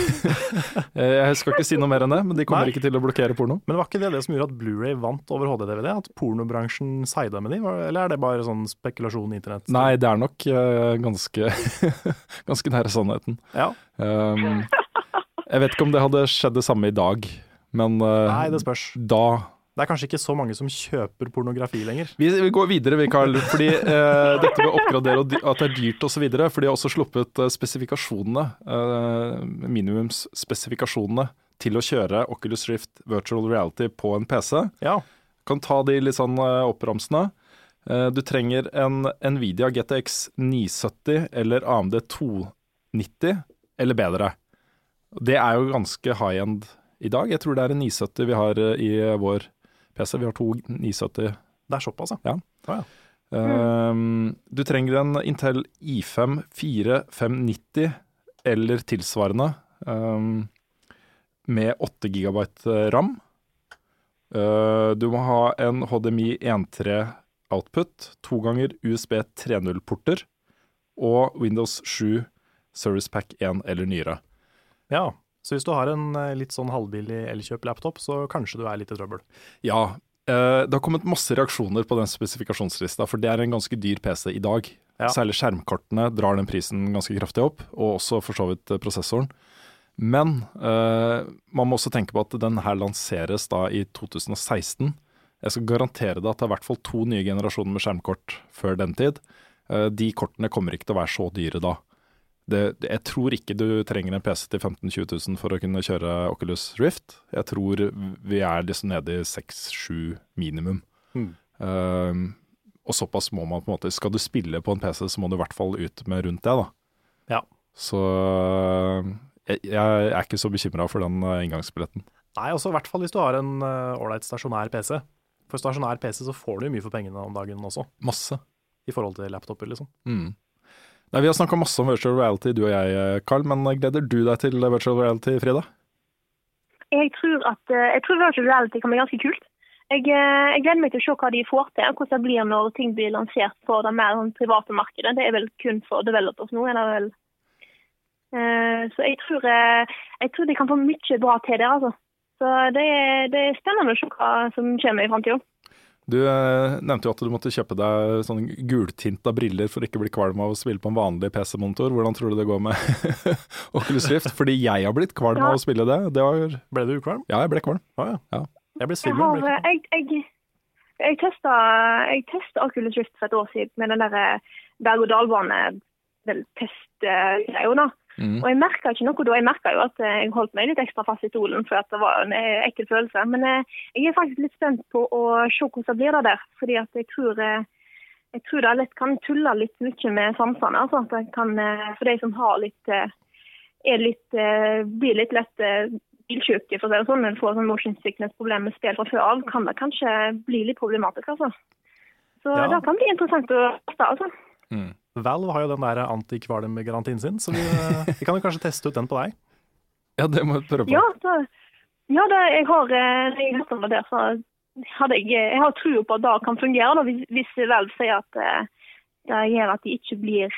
Eh, jeg skal ikke si noe mer enn det, men de kommer
Nei.
ikke til å blokkere porno.
Men var ikke det det som gjorde at Blu-ray vant over HD-DVD? At pornobransjen sida med de? Eller er det bare sånn spekulasjon i internett?
Nei, det er nok eh, ganske, ganske nære sannheten.
Ja.
Um, jeg vet ikke om det hadde skjedd det samme i dag, men uh,
Nei, det
da
Det er kanskje ikke så mange som kjøper pornografi lenger.
Vi, vi går videre, vi, Carl. Fordi eh, dette med å oppgradere og at det er dyrt osv. For de har også sluppet eh, spesifikasjonene, eh, minimumsspesifikasjonene, til å kjøre Oculus Rift Virtual Reality på en PC.
Ja.
Kan ta de litt sånn eh, oppramsende. Eh, du trenger en Nvidia GTX 970 eller AMD 290 eller bedre. Det er jo ganske high end i dag. Jeg tror det er en 970 vi har eh, i vår PC. Vi har to 970
Det er såpass, ja.
Um, du trenger en Intel I5 4590 eller tilsvarende um, med 8 GB ram. Uh, du må ha en HDMI 1.3 output, to ganger USB 3.0-porter og Windows 7 Service Pack 1 eller nyere.
ja. Så hvis du har en eh, litt sånn halvbillig Elkjøp-laptop, så kanskje du er litt i trøbbel.
Ja, eh, det har kommet masse reaksjoner på den spesifikasjonslista, for det er en ganske dyr PC i dag.
Ja.
Særlig skjermkortene drar den prisen ganske kraftig opp, og også for så vidt eh, prosessoren. Men uh, man må også tenke på at den her lanseres da i 2016. Jeg skal garantere deg at det er i hvert fall to nye generasjoner med skjermkort før den tid. Uh, de kortene kommer ikke til å være så dyre da. Det, jeg tror ikke du trenger en PC til 15 000-20 000 for å kunne kjøre Oculus Rift. Jeg tror vi er liksom nede i 6-7 minimum.
Mm.
Um, og såpass må man på en måte Skal du spille på en PC, så må du i hvert fall ut med rundt det, da.
Ja.
Så jeg, jeg er ikke så bekymra for den uh, inngangsbilletten.
Nei, også i hvert fall hvis du har en ålreit uh, stasjonær PC. For stasjonær PC så får du jo mye for pengene om dagen også,
Masse.
i forhold til laptoper, liksom.
Mm. Nei, Vi har snakka masse om virtual reality, du og jeg, eh, Carl. Men gleder du deg til virtual reality, Frida?
Jeg tror at eh, jeg tror virtual reality kan bli ganske kult. Jeg, eh, jeg gleder meg til å se hva de får til, og hvordan det blir når ting blir lansert på det mer sånn private markedet. Det er vel kun for developers nå, Eller vel. Eh, Så jeg tror, eh, jeg tror de kan få mye bra til der, altså. Så det er, det er spennende å se hva som kommer i framtida.
Du eh, nevnte jo at du måtte kjøpe deg sånn gultinta briller for ikke å bli kvalm av å spille på en vanlig PC-monitor. Hvordan tror du det går med Oculus Rift? Fordi jeg har blitt kvalm
Ja.
av å spille det. det var,
Ble du ukvalm?
ja, jeg ble kvalm.
Ah, ja.
Ja.
Jeg ble
Jeg
svimmel.
har, jeg, jeg, jeg testa, jeg testa Oculus Rift for et år siden med den der berg-og-dal-bane-testgreia.
Mm.
Og jeg merka ikke noe da. Jeg merka jo at eh, jeg holdt meg litt ekstra fast i stolen, for at det var en eh, ekkel følelse. Men eh, jeg er faktisk litt spent på å se hvordan det blir det der. Fordi at jeg tror, jeg tror det lett kan tulle litt mye med sansene. Altså. Kan, for de som har litt litt, blir litt lett bilsjuke, for å si det sånn, eller får sånn motion sickness-problem med spill fra før av, kan det kanskje bli litt problematisk. altså. Så
Ja.
det kan bli interessant å teste. altså.
Mm.
Valve har jo den der antikvalmgarantien sin, så vi, eh, vi kan jo kanskje teste ut den på deg.
Ja, det må vi prøve på.
Ja, da, ja det, jeg har hørte om det der, så hadde jeg, jeg har tro på at det kan fungere. Da, hvis, hvis Valve sier at eh, det gjør at de ikke blir,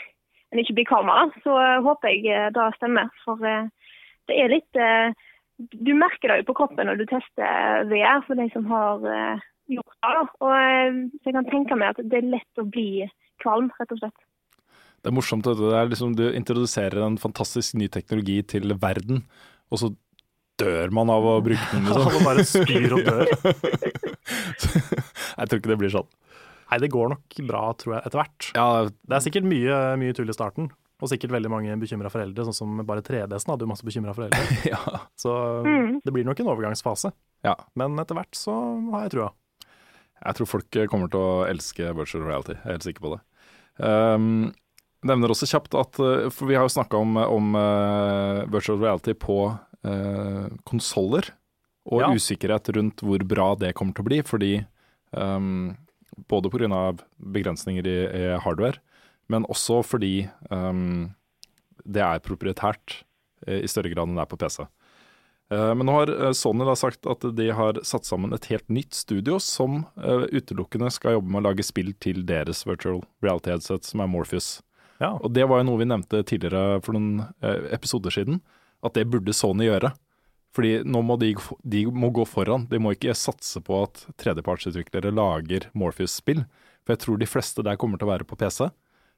en ikke blir kamera, så eh, håper jeg det stemmer. For det er litt Du merker det jo på kroppen når du tester VR, for de som har gjort det. Da. Og så jeg kan tenke meg at det er lett å bli kvalm, rett og slett.
Det er morsomt. Det er liksom, du introduserer en fantastisk ny teknologi til verden, og så dør man av å bruke den. Liksom.
Alle bare spyr og dør.
Jeg tror ikke det blir sånn.
Nei, det går nok bra, tror jeg, etter hvert.
Ja,
Det er sikkert mye, mye tull i starten, og sikkert veldig mange bekymra foreldre, sånn som bare 3DS-en hadde jo masse bekymra foreldre.
ja.
Så
Mm.
det blir nok en overgangsfase.
Ja.
Men etter hvert så har jeg trua.
Jeg tror folk kommer til å elske virtual reality. Jeg er helt sikker på det. Um, nevner også kjapt at uh, For vi har jo snakka om, om uh, virtual reality på uh, konsoller, og
Ja.
usikkerhet rundt hvor bra det kommer til å bli. Fordi um, både pga. begrensninger i, i hardware, men også fordi um, det er proprietært eh, i større grad enn det er på PC. Eh, Men nå har eh, Sony da sagt at de har satt sammen et helt nytt studio som eh, utelukkende skal jobbe med å lage spill til deres virtual reality headset, som er Morpheus.
Ja.
Og det var jo noe vi nevnte tidligere for noen eh, episoder siden, at det burde Sony gjøre. Fordi nå må de, de må gå foran. De må ikke satse på at tredjepartsutviklere lager Morpheus-spill. For jeg tror de fleste der kommer til å være på PC.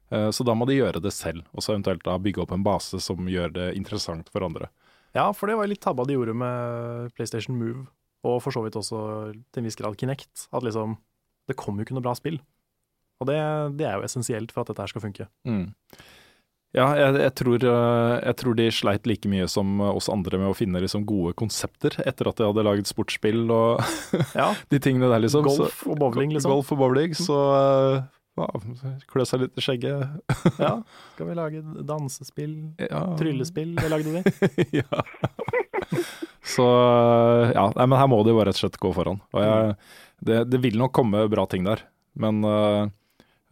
Eh, Så da må de gjøre det selv, og så eventuelt da bygge opp en base som gjør det interessant for andre.
Ja, for det var litt tabba de gjorde med PlayStation Move, og for så vidt også til en viss grad Kinect. At liksom Det kom jo ikke noe bra spill. Og det, det er jo essensielt for at dette her skal funke.
Mm. Ja, jeg, jeg, tror, eh, jeg tror de sleit like mye som oss andre med å finne liksom gode konsepter etter at de hadde laget sportsspill og
Ja,
de tingene der, liksom.
Golf og bowling, liksom.
Golf og bowling, så eh, ja, klø seg litt i skjegget.
ja. Skal vi lage dansespill?
Ja.
Tryllespill, det lagde de.
ja. Så ja, nei, men her må de bare rett og slett gå foran. Og jeg, det, det vil nok komme bra ting der, men eh,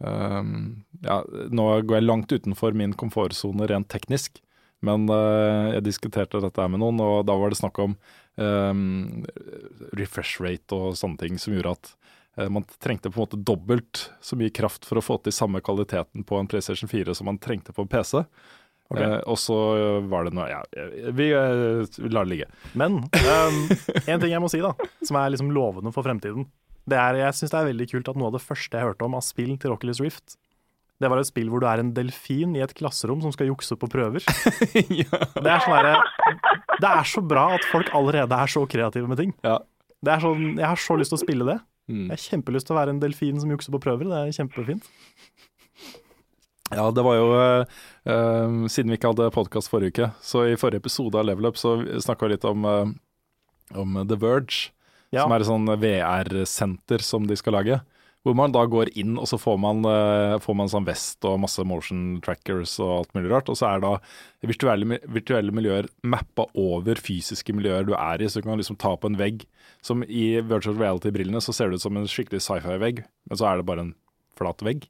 ehm, ja, nå går jeg langt utenfor min komfortsone rent teknisk. Men uh, jeg diskuterte dette med noen, og da var det snakk om um, refresh rate og sånne ting som gjorde at uh, man trengte på en måte dobbelt så mye kraft for å få til samme kvaliteten på en PlayStation 4 som man trengte på en PC.
Okay.
Eh, og så var det noe Ja, vi, eh, vi lar det ligge.
Men um, en ting jeg må si, da, som er liksom lovende for fremtiden. Det er, jeg syns det er veldig kult at noe av det første jeg hørte om av spill til Oculus Rift, det var et spill hvor du er en delfin i et klasserom som skal jukse på prøver. Det er sånn der, Det er så bra at folk allerede er så kreative med ting.
Ja.
Det er sånn, jeg har så lyst til å spille det.
Mm.
Jeg har kjempelyst til å være en delfin som jukser på prøver. Det er kjempefint.
Ja, det var jo eh, Siden vi ikke hadde podkast forrige uke, så i forrige episode av Level Up så snakka vi litt om, uh, om The Verge,
Ja.
som er et sånn VR-senter som de skal lage. Hvor man da går inn, og så får man, eh, får man sånn vest og masse motion trackers og alt mulig rart. Og så er da virtuelle, virtuelle miljøer mappa over fysiske miljøer du er i, så du kan liksom ta på en vegg. Som i virtual reality-brillene så ser det ut som en skikkelig sci-fi-vegg, men så er det bare en flat vegg.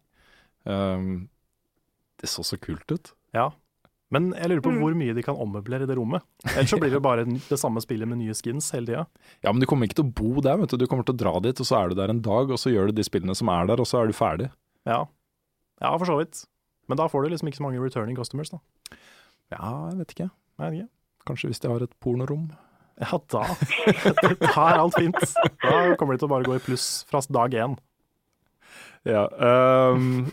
Um, det så så kult ut.
Ja. Men jeg lurer på hvor mye de kan ommøblere i det rommet. Ellers så blir det bare det samme spillet med nye skins hele tida.
Ja, men du kommer ikke til å bo der, vet du. Du kommer til å dra dit, og så er du der en dag, og så gjør du de spillene som er der, og så er du ferdig.
Ja. ja, for så vidt. Men da får du liksom ikke så mange returning customers, da.
Ja, jeg vet ikke.
Nei, ikke.
Kanskje hvis de har et pornorom.
Ja, da, da er alt fint. Da kommer de til å bare gå i pluss fra dag én.
Ja, Um,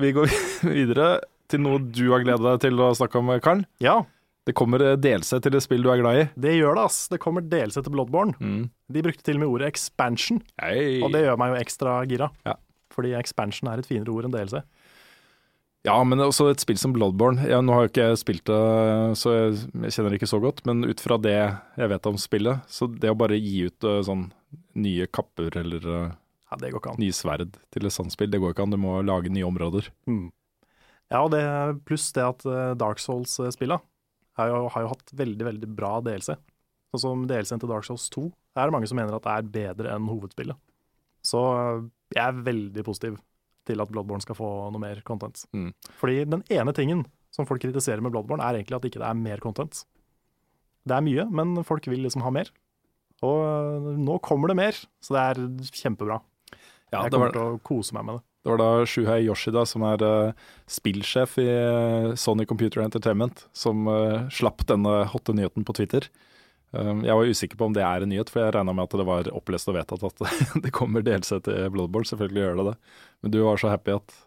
vi går videre til noe du har gleda deg til å snakke om, Karl.
Ja,
Det kommer DLC til et spill du er glad i.
det gjør det, ass. Det kommer DLC til Bloodborne.
Mm.
De brukte til og med ordet expansion,
Hei.
og det gjør meg jo ekstra gira.
Ja.
Fordi expansion er et finere ord enn DLC.
Ja, men også et spill som Bloodborne. Ja, nå har jo ikke jeg spilt det, så jeg, jeg kjenner det ikke så godt. Men ut fra det jeg vet om spillet, så det å bare gi ut eh, sånn nye kapper eller eh,
Ja,
nye sverd til et sånt spill, det går ikke an. Du må lage nye områder.
Mm. Ja, og det pluss det at eh, Dark Souls-spilla har, jo- har jo hatt veldig, veldig bra DLC. Sånn som DLC-en til Dark Souls 2 er det mange som mener at det er bedre enn hovedspillet. Så eh, jeg er veldig positiv til at Bloodborne skal få noe mer content.
Mm.
Fordi den ene tingen som folk kritiserer med Bloodborne, er egentlig at ikke det er mer content. Det er mye, men folk vil liksom ha mer. Og eh, nå kommer det mer, så det er kjempebra.
Ja,
jeg
det
kommer
var,
til å kose meg med det.
Det var da Shuhei Yoshida, som er uh, spillsjef i uh, Sony Computer Entertainment, som uh, slapp denne hotte nyheten på Twitter. Um, jeg var usikker på om det er en nyhet, for jeg regna med at det var opplest og vedtatt at det kommer DLC til Bloodborne. Selvfølgelig gjør det det. Men du var så happy at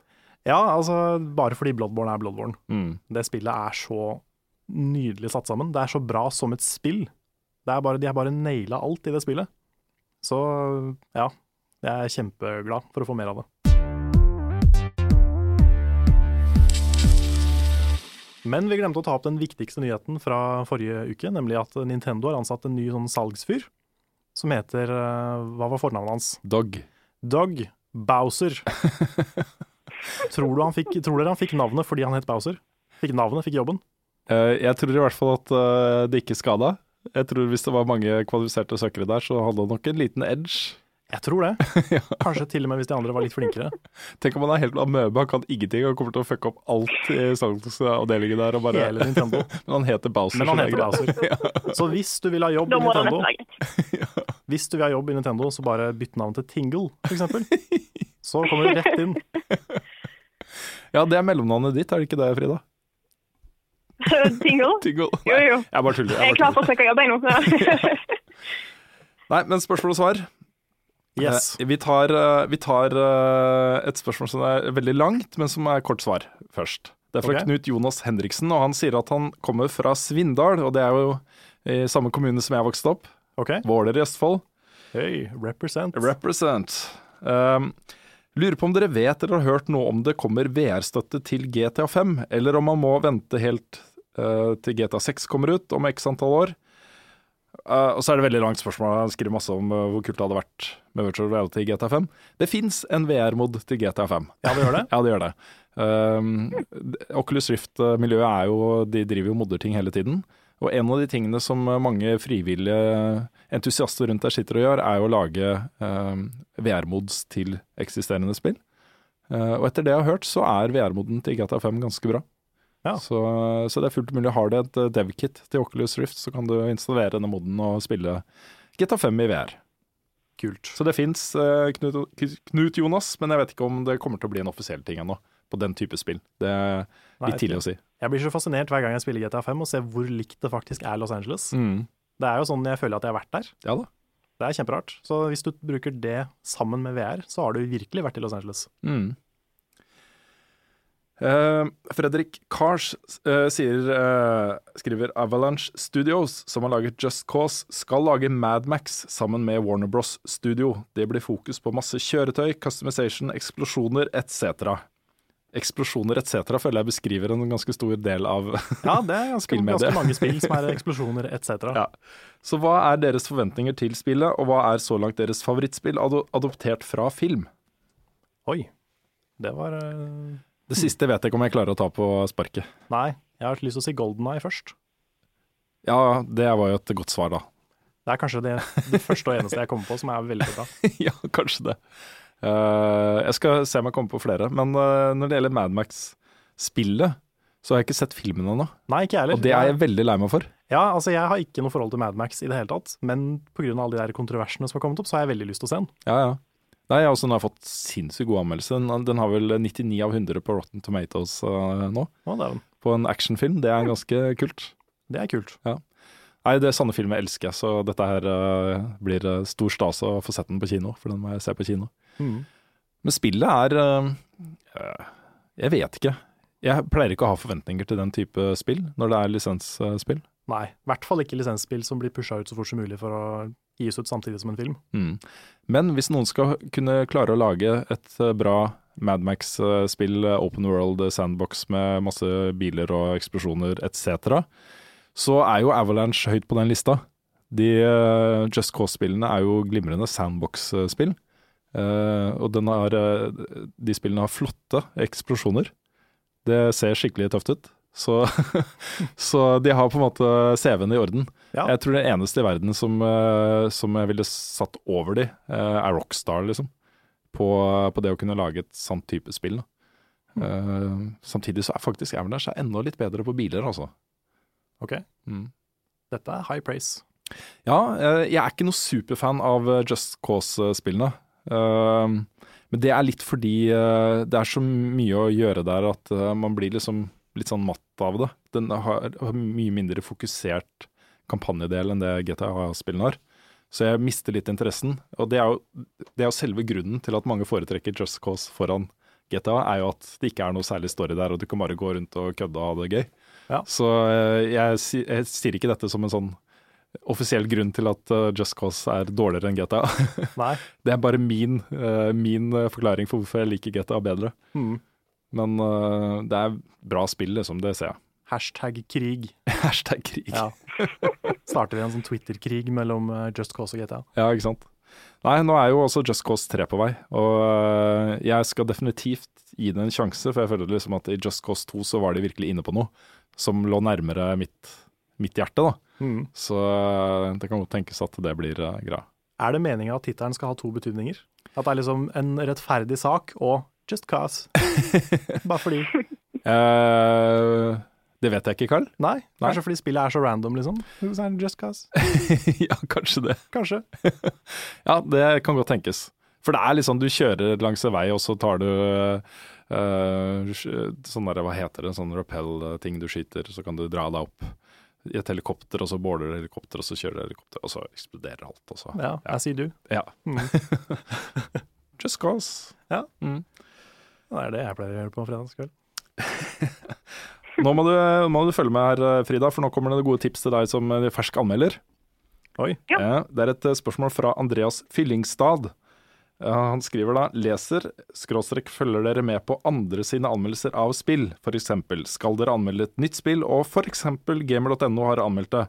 Ja, altså bare fordi Bloodborne er Bloodborne.
Mm.
Det spillet er så nydelig satt sammen. Det er så bra som et spill. Det er bare, de har bare naila alt i det spillet. Så ja, jeg er kjempeglad for å få mer av det. Men vi glemte å ta opp den viktigste nyheten fra forrige uke, nemlig at Nintendo har ansatt en ny sånn salgsfyr som heter eh, Hva var fornavnet hans?
Dog.
Dog Bowser. tror, du han fikk, tror dere han fikk navnet fordi han het Bowser? Fikk navnet, fikk jobben?
Eh, jeg tror i hvert fall at eh, det ikke skada. Jeg tror hvis det var mange kvalifiserte søkere der, så hadde han nok en liten edge.
Jeg tror det. Kanskje til og med hvis de andre var litt flinkere.
Tenk om han er helt amøbe, han kan ingenting. og kommer til å fucke opp alt i salgsavdelingen der. Og bare,
Hele Nintendo.
men han heter Bowser.
Men han
er
heter
Bowser.
Bowser. Så hvis du vil ha jobb i Nintendo,
ja.
hvis du vil ha jobb i Nintendo, så bare bytt navn til Tingle, for eksempel. Så kommer du rett inn.
Ja, det er mellomnavnet ditt, er det ikke det, Frida?
Tingle?
Tingle.
Jo, jo.
Jeg bare tuller.
Jeg er klar for å søke jobb, jeg nå.
Nei, men spørsmål og svar.
Yes.
Eh, Vi tar, eh, vi tar eh, et spørsmål som er veldig langt, men som er kort svar først. Det er fra
okay.
Knut Jonas Henriksen, og han sier at han kommer fra Svindal, og det er jo i samme kommune som jeg vokste opp.
Okay.
Våler i Østfold.
Hey, represent.
Represent. Um, lurer på om dere vet eller har hørt noe om det kommer VR-støtte til GTA 5, eller om man må vente helt uh, til GTA 6 kommer ut om x antall år. Eh, og så er det veldig langt spørsmål. Han skriver masse om uh, hvor kult det hadde vært med virtual reality i GTA 5. Det fins en VR-mod til GTA 5.
Ja, det gjør det.
Ja, det gjør det. Um, Oculus Rift-miljøet er jo De driver jo modderting hele tiden. Og en av de tingene som mange frivillige entusiaster rundt der sitter og gjør, er jo å lage um, VR-mods til eksisterende spill. Uh, og etter det jeg har hørt, så er VR-moden til GTA 5 ganske bra.
Ja.
Så, så det er fullt mulig. Har du et uh, dev-kit til Oculus Rift, så kan du installere denne moden og spille GTA 5 i VR.
Kult.
Så det fins Knut, Knut Jonas, men jeg vet ikke om det kommer til å bli en offisiell ting ennå. På den type spill. Det er
Nei,
litt tidlig å si.
Jeg blir så fascinert hver gang jeg spiller GTA 5 og ser hvor likt det faktisk er Los Angeles.
Mm.
Det er jo sånn jeg føler at jeg har vært der.
Ja da.
Det er kjemperart. Så hvis du bruker det sammen med VR, så har du virkelig vært i Los Angeles.
Mm. Eh, Fredrik Kars uh, sier, uh, skriver Avalanche Studios, som har laget Just Cause, skal lage Mad Max sammen med Warner Bros. Studio. Det blir fokus på masse kjøretøy, customization, eksplosjoner etc. Eksplosjoner etc. føler jeg beskriver en ganske stor del av
Ja, det er ganske, ganske mange spill som er eksplosjoner etc.
Ja. Så hva er deres forventninger til spillet, og hva er så langt deres favorittspill ad adoptert fra film?
Oi. Det var
Det siste vet jeg ikke om jeg klarer å ta på sparket.
Nei, jeg har lyst til å si Golden Eye først.
Ja, det var jo et godt svar, da.
Det er kanskje det, det første og eneste jeg kommer på som er veldig bra.
ja, kanskje det. Uh, jeg skal se om jeg kommer på flere. Men uh, når det gjelder Mad Max-spillet, så har jeg ikke sett filmen ennå.
Nei, ikke heller.
Og det er jeg veldig lei meg for.
Ja, altså Jeg har ikke noe forhold til Mad Max i det hele tatt, men pga. alle de der kontroversene som har kommet opp, så har jeg veldig lyst til å se den.
Ja, ja. Nei, altså, Den har fått sinnssykt god anmeldelse. Den, har vel 99 av 100 på Rotten Tomatoes uh, nå,
Å, den.
på en actionfilm. Det er ganske kult.
Det er kult.
Nei, det sanne filmer elsker jeg, så dette her uh, blir eh, stor stas å få sett den på kino, for den må jeg se på kino.
Mm.
Men spillet er eh, Jeg vet ikke. Jeg pleier ikke å ha forventninger til den type spill når det er lisensspill.
Nei, i hvert fall ikke lisensspill som blir pusha ut så fort som mulig for å gis ut samtidig som en film.
Mm. Men hvis noen skal kunne klare å lage et eh, bra Mad Max-spill, eh, open world eh, sandbox med masse biler og eksplosjoner etc., så er jo Avalanche høyt på den lista. De eh, Just Cause-spillene er jo glimrende sandbox-spill. Eh, og har, eh, de spillene har flotte eksplosjoner. Det ser skikkelig tøft ut. Så, så de har på en måte CV-en i orden.
Ja.
Jeg tror det eneste i verden som, eh, som jeg ville satt over de, eh, er Rockstar, liksom. På, på det å kunne lage et sånt type spill. Mm. Uh, samtidig så er faktisk Avalanche enda litt bedre på biler, altså.
Ok,
Mm.
dette er high praise.
Ja, jeg er ikke noe superfan av Just Cause-spillene. Men det er litt fordi det er så mye å gjøre der at man blir liksom litt sånn matt av det. Den har, har mye mindre fokusert kampanjedel enn det GTA-spillene har. Så jeg mister litt interessen. Og det er, jo, det er jo selve grunnen til at mange foretrekker Just Cause foran GTA, er jo at det ikke er noe særlig story der, og du kan bare gå rundt og kødde og ha det gøy.
Ja.
Så eh, jeg, jeg sier ikke dette som en sånn offisiell grunn til at eh, Just Cause er dårligere enn GTA.
Nei.
Det er bare min, eh, min forklaring for hvorfor jeg liker GTA bedre.
Mm.
Men uh, det er bra spill, liksom. Det ser jeg.
Hashtag krig.
Hashtag krig.
Ja. Starter vi en sånn Twitter-krig mellom eh, Just Cause og GTA?
Ja, ikke sant. Nei, nå er jo også Just Cause 3 på vei, og øh, jeg skal definitivt gi det en sjanse, for jeg føler liksom at i Just Cause 2 så var de virkelig inne på noe som lå nærmere mitt, mitt hjerte, da.
Mm.
Så det kan godt tenkes at det blir greia.
Er det meninga at tittelen skal ha to betydninger? At det er liksom en rettferdig sak og Just Cause? Bare fordi?
Uh, det vet jeg ikke, Carl.
Nei,
Nei.
kanskje fordi spillet er så random, liksom. Just Cause.
ja, kanskje det.
Kanskje.
Ja, det kan godt tenkes. For det er liksom, du kjører langs en vei, og så tar du uh, sånn der, hva heter det, sånn rappell-ting du skyter, så kan du dra deg opp i et helikopter, og så border du helikopter, og så kjører du helikopter, og så eksploderer alt, og så
Ja, jeg sier du.
Ja.
Mm.
Just cause.
Ja.
Mm.
Det er det jeg pleier å gjøre på fredagskveld.
Nå må du, må du følge med her, Frida, for nå kommer det gode tips til deg som eh, fersk anmelder.
Oi.
Ja.
det er et eh, spørsmål fra Andreas Fyllingstad. Eh, Han skriver da leser, skråstrek følger dere med på andre sine anmeldelser av spill. For eksempel, skal dere anmelde et nytt spill, og for eksempel gamer.no har anmeldt det.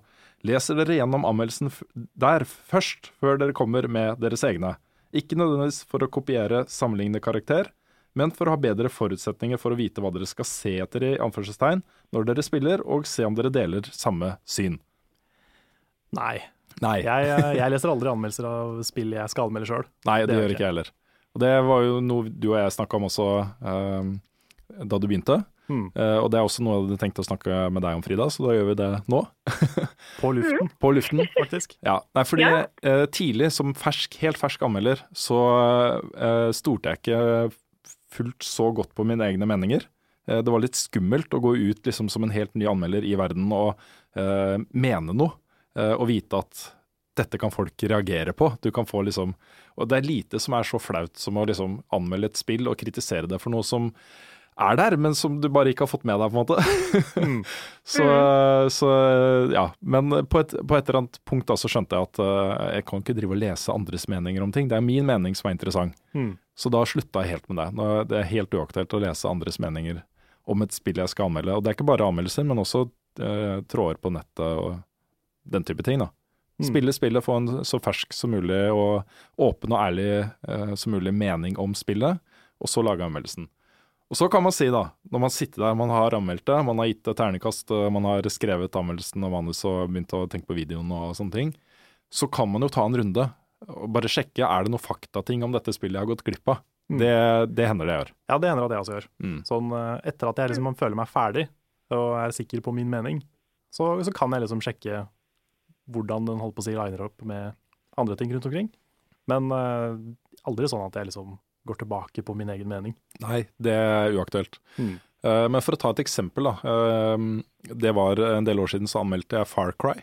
Leser dere gjennom anmeldelsen der først, før dere kommer med deres egne. Ikke nødvendigvis for å kopiere sammenlignende karakter, men for å ha bedre forutsetninger for å vite hva dere skal se etter i anførselstegn når dere spiller, og se om dere deler samme syn.
Nei.
Nei,
Jeg, eh, jeg leser aldri anmeldelser av spill jeg skal anmelde sjøl.
Nei det,
det gjør ikke
jeg heller. Og det var jo noe du og jeg snakka om også eh, da du begynte.
Mm.
Uh, og det er også noe jeg hadde tenkt å snakke med deg om, Frida, så da gjør vi det nå.
På luften,
På luften.
faktisk.
Ja, nei, fordi
Ja.
uh, tidlig, som fersk, helt fersk anmelder, så uh, stolte jeg ikke fullt så godt på mine egne meninger. Eh, det var litt skummelt å gå ut liksom, som en helt ny anmelder i verden og eh, mene noe, eh, og vite at dette kan folk reagere på. Du kan få liksom Og det er lite som er så flaut som å liksom anmelde et spill og kritisere det for noe som er der, men som du bare ikke har fått med deg, på en måte. så, så ja. Men på et, på et eller annet punkt da så skjønte jeg at uh, jeg kan ikke drive og lese andres meninger om ting. Det er min mening som er interessant.
Mm.
Så da slutta jeg helt med det. Nå, det er helt uaktuelt å lese andres meninger om et spill jeg skal anmelde. Og det er ikke bare anmeldelser, men også uh, tråder på nettet og den type ting. da.
Mm.
Spille spillet, få en så fersk som mulig og åpen og ærlig eh, som mulig mening om spillet, og så lage anmeldelsen. Og så kan man si, da, når man sitter der, man har anmeldt det, man har gitt det ternekast, man har skrevet anmeldelsen og manus og begynt å tenke på videoen og sånne ting, så kan man jo ta en runde og bare sjekke er det noen faktating om dette spillet jeg har gått glipp av.
Mm.
Det, det hender det jeg gjør.
Ja, det hender at jeg også gjør.
Mm.
Sånn eh, etter at jeg liksom føler meg ferdig og er sikker på min mening, så, så kan jeg liksom sjekke hvordan den holdt på å si liner opp med andre ting rundt omkring. Men uh, aldri sånn at jeg liksom går tilbake på min egen mening.
Nei, det er uaktuelt.
Mm.
Uh, men for å ta et eksempel, da. Uh, det var en del år siden så anmeldte jeg Far Cry.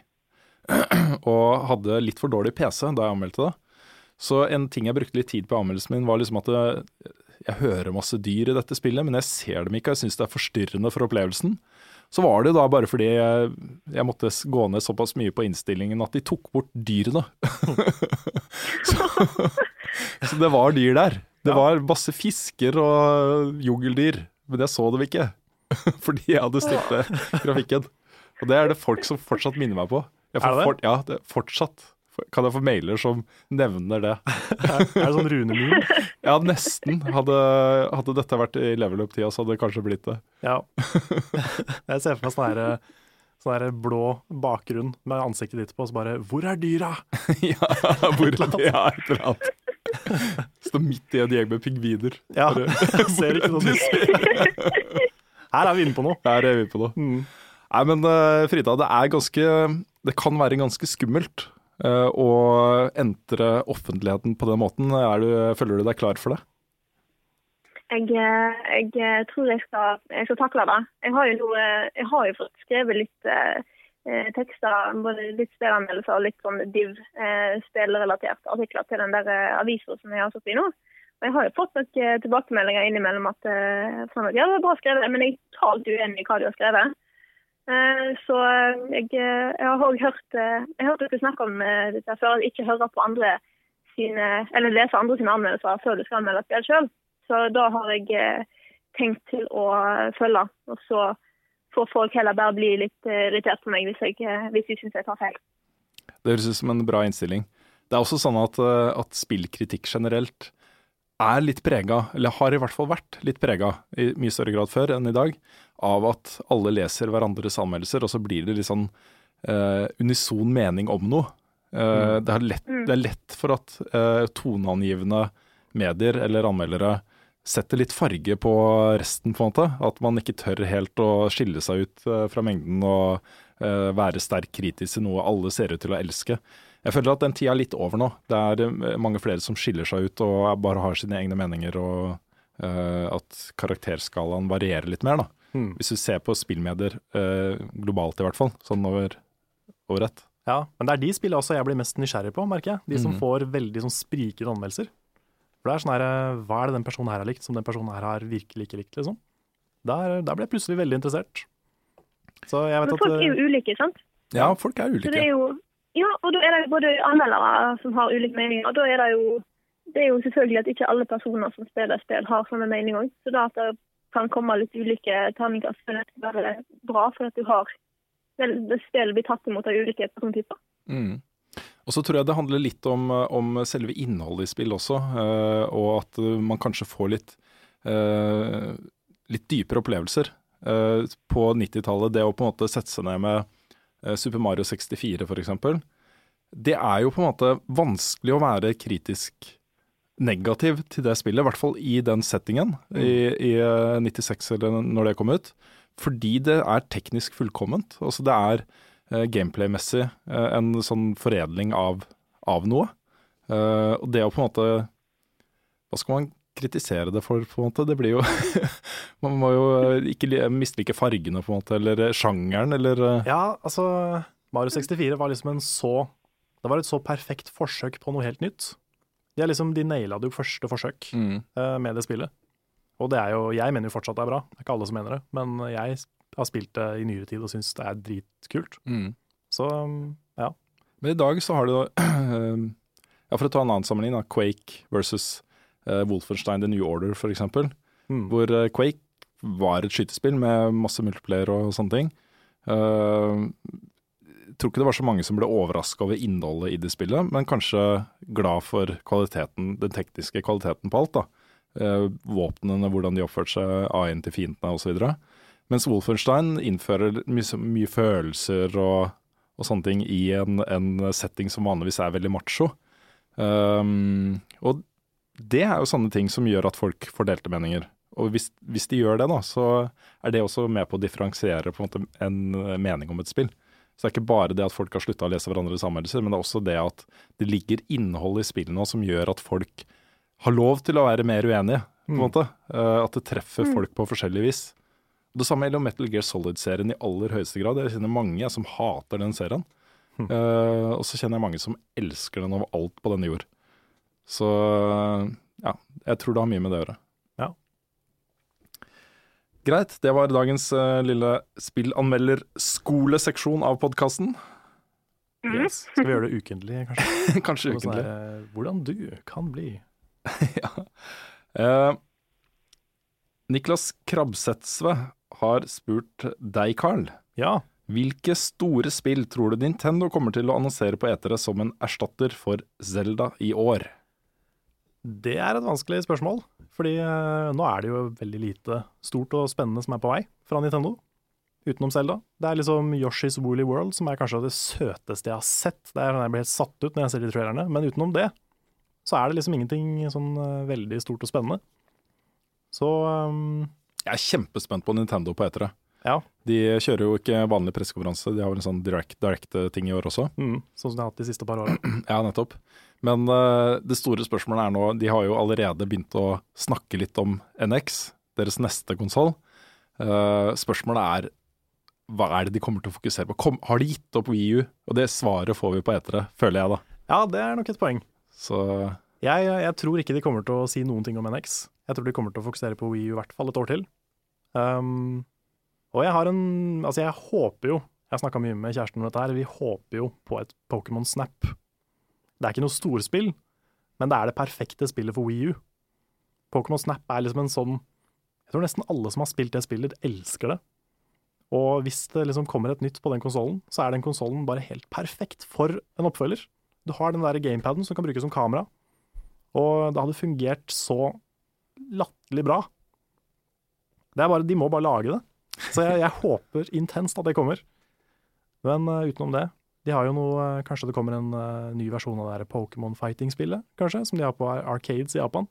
og hadde litt for dårlig PC da jeg anmeldte det. Så en ting jeg brukte litt tid på i anmeldelsen min, var liksom at det, jeg hører masse dyr i dette spillet, men jeg ser dem ikke, og jeg syns det er forstyrrende for opplevelsen. Så var det da bare fordi jeg, jeg måtte gå ned såpass mye på innstillingen at de tok bort dyrene. så, så det var dyr der. Det
Ja.
var masse fisker og jungeldyr, men jeg så dem ikke. Fordi jeg hadde stilt ned grafikken. Og det er det folk som fortsatt minner meg på.
Er det det?
Ja, det, fortsatt. Kan jeg få mailer som nevner det?
Er, det sånn runemil?
Ja, nesten. Hadde, hadde dette vært i level up-tida, så hadde det kanskje blitt det.
Ja. Jeg ser for meg sånn her, sånn blå bakgrunn med ansiktet ditt på, og så bare Hvor er dyra?
ja, hvor er et eller annet. Står midt i en gjeng med pingviner.
Ja, ser ikke noe. Her er vi inne på noe.
Her er vi på noe.
Mm.
Nei, men eh, Frida, det er ganske Det kan være ganske skummelt eh, å entre offentligheten på den måten. Er du, føler du deg klar for det?
Jeg, eh, jeg tror jeg skal, jeg skal takle det. Jeg har jo, jeg har jo skrevet litt eh, tekster, både litt spillanmeldelser og litt sånn div, eh, spillrelaterte artikler til den der eh, avisa som jeg har satt i nå. Og Jeg har jo fått noen eh, tilbakemeldinger innimellom at, eh, sånn at ja, det er bra skrevet, men jeg er totalt uenig i hva de har skrevet. Eh, Så eh, jeg, jeg har òg hørt, jeg har hørt dere snakke om dette før, at ikke høre på andre sine, eller lese andre sine anmeldelser før du skal anmelde spill sjøl. Så da har jeg tenkt til å følge. Og så får folk heller bare bli litt eh, irritert på meg hvis, jeg, eh, hvis de syns jeg tar feil.
Det høres ut som en bra innstilling. Det er også sånn at, eh, at spillkritikk generelt er litt prega, eller har i hvert fall vært litt prega, i mye større grad før enn i dag, av at alle leser hverandres anmeldelser, og så blir det litt sånn uh, unison mening om noe. Eh, det, er lett, det er lett for at uh, toneangivende medier eller anmeldere setter litt farge på resten, på en måte. At man ikke tør helt å skille seg ut eh, fra mengden og eh, være sterkt kritisk til noe alle ser ut til å elske. Jeg føler at den tida er litt over nå. Det er eh, mange flere som skiller seg ut og bare har sine egne meninger, og at karakterskalaen varierer litt mer, da.
Hmm.
Hvis du ser på spillmedier globalt i hvert fall, sånn over, over ett.
Ja, men det er de spillene også jeg blir mest nysgjerrig på, merker jeg. De som
Mhm.
får veldig sånn sprikende anmeldelser. For det er sånn her, eh, hva er det den personen her har likt, som den personen her har virkelig ikke likt, liksom. Der, der ble jeg plutselig veldig interessert. Så jeg vet
Men
at
folk er
eh,
jo ulike, sant?
Ja, folk er ulike.
det er jo, ja, og da er det både anmeldere som har ulike meninger. og da er det jo det er jo selvfølgelig at ikke alle personer som spiller spill, har sånne meninger òg. Så da at det kan komme litt ulike terningkast, vil det være bra, for at du har spillet blir tatt imot av ulike persontyper.
Mm. Og så tror jeg det handler litt om, om selve innholdet i spill også, eh, og at eh, man kanskje får litt, eh, litt dypere opplevelser. Eh, på 90-tallet, det å på en måte sette seg ned med eh, Super Mario 64 f.eks., det er jo på en måte vanskelig å være kritisk negativ til det spillet, i hvert fall i den settingen i, i eh, 96 eller når det kom ut. Fordi det er teknisk fullkomment. Altså det er eh, gameplay-messig eh, en sånn foredling av, av noe. Eh, og det å på en måte Hva skal man kritisere det for, på en måte? Det blir jo Man må jo eh, ikke li- mislike fargene, på en måte, eller eh, sjangeren, eller eh,
Ja, altså Mario 64 var liksom en så Det var et så perfekt forsøk på noe helt nytt. De, er liksom, de naila det jo første forsøk
mm.
eh, med det spillet. Og det er jo, jeg mener jo fortsatt det er bra, det er ikke alle som mener det. Men jeg har spilt det i nyere tid og syns det er dritkult.
Mm.
Så ja.
Men i dag så har du Ja, for å ta en annen sammenligning, da, Quake versus uh, Wolfenstein The New Order, eksempel.
Mm.
Hvor uh, Quake var et skytespill med masse multiplayer og sånne ting. Uh, jeg tror ikke det var så mange som ble overraska over innholdet i det spillet, men kanskje glad for kvaliteten, den tekniske kvaliteten på alt. da. Eh, våpnene, hvordan de oppførte seg, A1 til fiendene osv. Mens Wolfenstein innfører mye, mye følelser og, og sånne ting i en, en setting som vanligvis er veldig macho. Um, og det er jo sånne ting som gjør at folk får delte meninger. Og hvis, hvis de gjør det, da, så er det også med på å differensiere på en, måte, en mening om et spill. Så det er ikke bare det at folk har slutta å lese hverandres anmeldelser, men det er også det at det ligger innhold i spillet nå som gjør at folk har lov til å være mer uenige, på en
Mm.
måte. Eh, at det treffer folk på forskjellig vis. Det samme gjelder Metal Gear Solid-serien i aller høyeste grad. Jeg kjenner mange som hater den serien.
Hm.
Uh, og så kjenner jeg mange som elsker den over alt på denne jord. Så ja, jeg tror det har mye med det å gjøre.
Ja.
Greit, det var dagens uh, lille spillanmelderskoleseksjon av podkasten.
Yes. Skal vi gjøre det ukentlig, kanskje?
Kanskje
Noe sånn
ukentlig.
her, eh, hvordan du kan bli.
ja. Eh, Niklas Krabsetsve har spurt deg, Carl.
Ja.
Hvilke store spill tror du Nintendo kommer til å annonsere på etere som en erstatter for Zelda i år?
Det er et vanskelig spørsmål, fordi eh, nå er det jo veldig lite stort og spennende som er på vei fra Nintendo, utenom Zelda. Det er liksom Yoshi's Woolly World som er kanskje det søteste jeg har sett. Det er sånn jeg blir helt satt ut når jeg ser de trailerne, men utenom det så er det liksom ingenting sånn eh, veldig stort og spennende. Så um,
Jeg er kjempespent på Nintendo på etere.
ja,
De kjører jo ikke vanlig pressekonferanse, de har vel en sånn direct- direct-ting i år også.
mm, sånn som de har hatt de siste par årene.
Ja, nettopp. Men uh, det store spørsmålet er nå De har jo allerede begynt å snakke litt om NX, deres neste konsoll. spørsmålet er hva er det de kommer til å fokusere på? Kom, har de gitt opp WiiU? Og det svaret får vi på etere, føler jeg da.
Ja, det er nok et poeng.
Så
Jeg, jeg tror ikke de kommer til å si noen ting om NX. Jeg tror de kommer til å fokusere på Wii U i hvert fall et år til. Um, og jeg har en Altså, jeg håper jo Jeg har snakka mye med kjæresten om dette her. Vi håper jo på et Pokémon Snap. Det er ikke noe storspill, men det er det perfekte spillet for Wii U. Pokémon Snap er liksom en sånn Jeg tror nesten alle som har spilt det spillet, elsker det. Og hvis det liksom kommer et nytt på den konsollen, så er den konsollen bare helt perfekt for en oppfølger. Du har den der gamepaden som kan brukes som kamera, og det hadde fungert så latterlig bra. Det er bare, de må bare lage det. Så jeg, jeg håper intenst at det kommer. Men uh, utenom det, de har jo noe uh, Kanskje det kommer en uh, ny versjon av det Pokémon Fighting-spillet, kanskje, som de har på Arcades i Japan.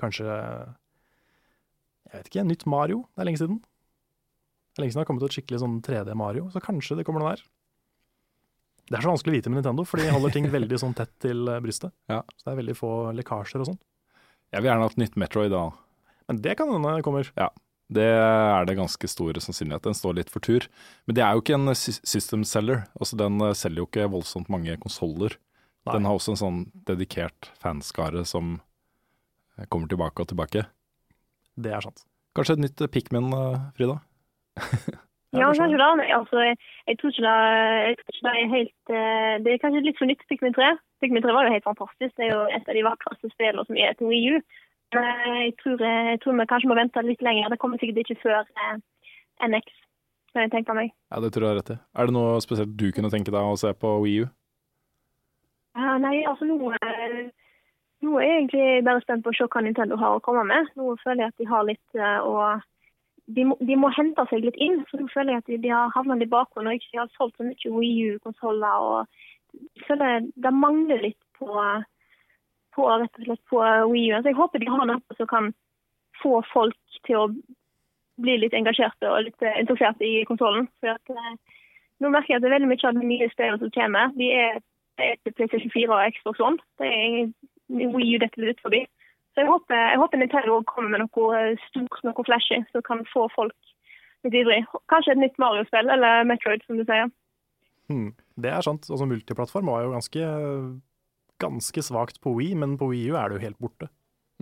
Kanskje Jeg vet ikke, nytt Mario. Det er lenge siden. Det er lenge siden det har kommet et skikkelig sånn 3D Mario, så kanskje det kommer noe der. Det er så vanskelig å vite med Nintendo, for de holder ting veldig sånn tett til brystet.
Ja.
Så det er veldig få lekkasjer og sånn.
Jeg vil gjerne ha et nytt Metroid da.
Men det kan hende kommer.
Det er det ganske stor sannsynlighet. Den står litt for tur. Men det er jo ikke en system seller. Altså Den eh, selger jo ikke voldsomt mange konsoller. Den har også en sånn dedikert fanskare som eh, kommer tilbake og tilbake.
Det er sant.
Kanskje et nytt eh, Pikmin, Frida?
Ja,
kanskje
det. Altså, jeg, tror ikke det, jeg tror ikke det er helt Det er kanskje litt for nytt Pikmin 3. Pikmin 3 var jo helt fantastisk. Det er jo et av de vakreste spillene som er til Wii U. Jeg tror, eh, jeg tror vi kanskje må vente litt lenger. Det kommer sikkert ikke før eh, NX, jeg tenker meg.
Ja, det tror jeg rett i. Er det noe spesielt du kunne tenke deg å se på Wii U?
Ja, nei, altså nå, eh, nå er jeg egentlig bare spent på å se hva Nintendo har å komme med. Nå føler jeg at de har litt eh, å de må, de må hente seg litt inn. for Nå føler jeg at de, har havnet i bakgrunnen og ikke har solgt så mye Wii U-konsoller. og Jeg føler det mangler litt på, på rett og slett på Wii U. Så jeg håper de har noe som kan få folk til å bli litt engasjerte og litt eh, interesserte i konsollen. Eh, nå merker jeg at det er veldig mye av de nye spillene som kommer, de er, det er til PlayStation 4 og Xbox One. Det er Wii U blir litt forbi. Så jeg håper, jeg håper Nintendo kommer med noe eh, stort, noe flashy, som kan få folk litt ivrig. Kanskje et nytt Mario-spill, eller Metroid, som du sier.
Hmm. Det er sant. Altså, multiplattform var jo ganske, ganske svakt på Wii, men på Wii U er det jo helt borte.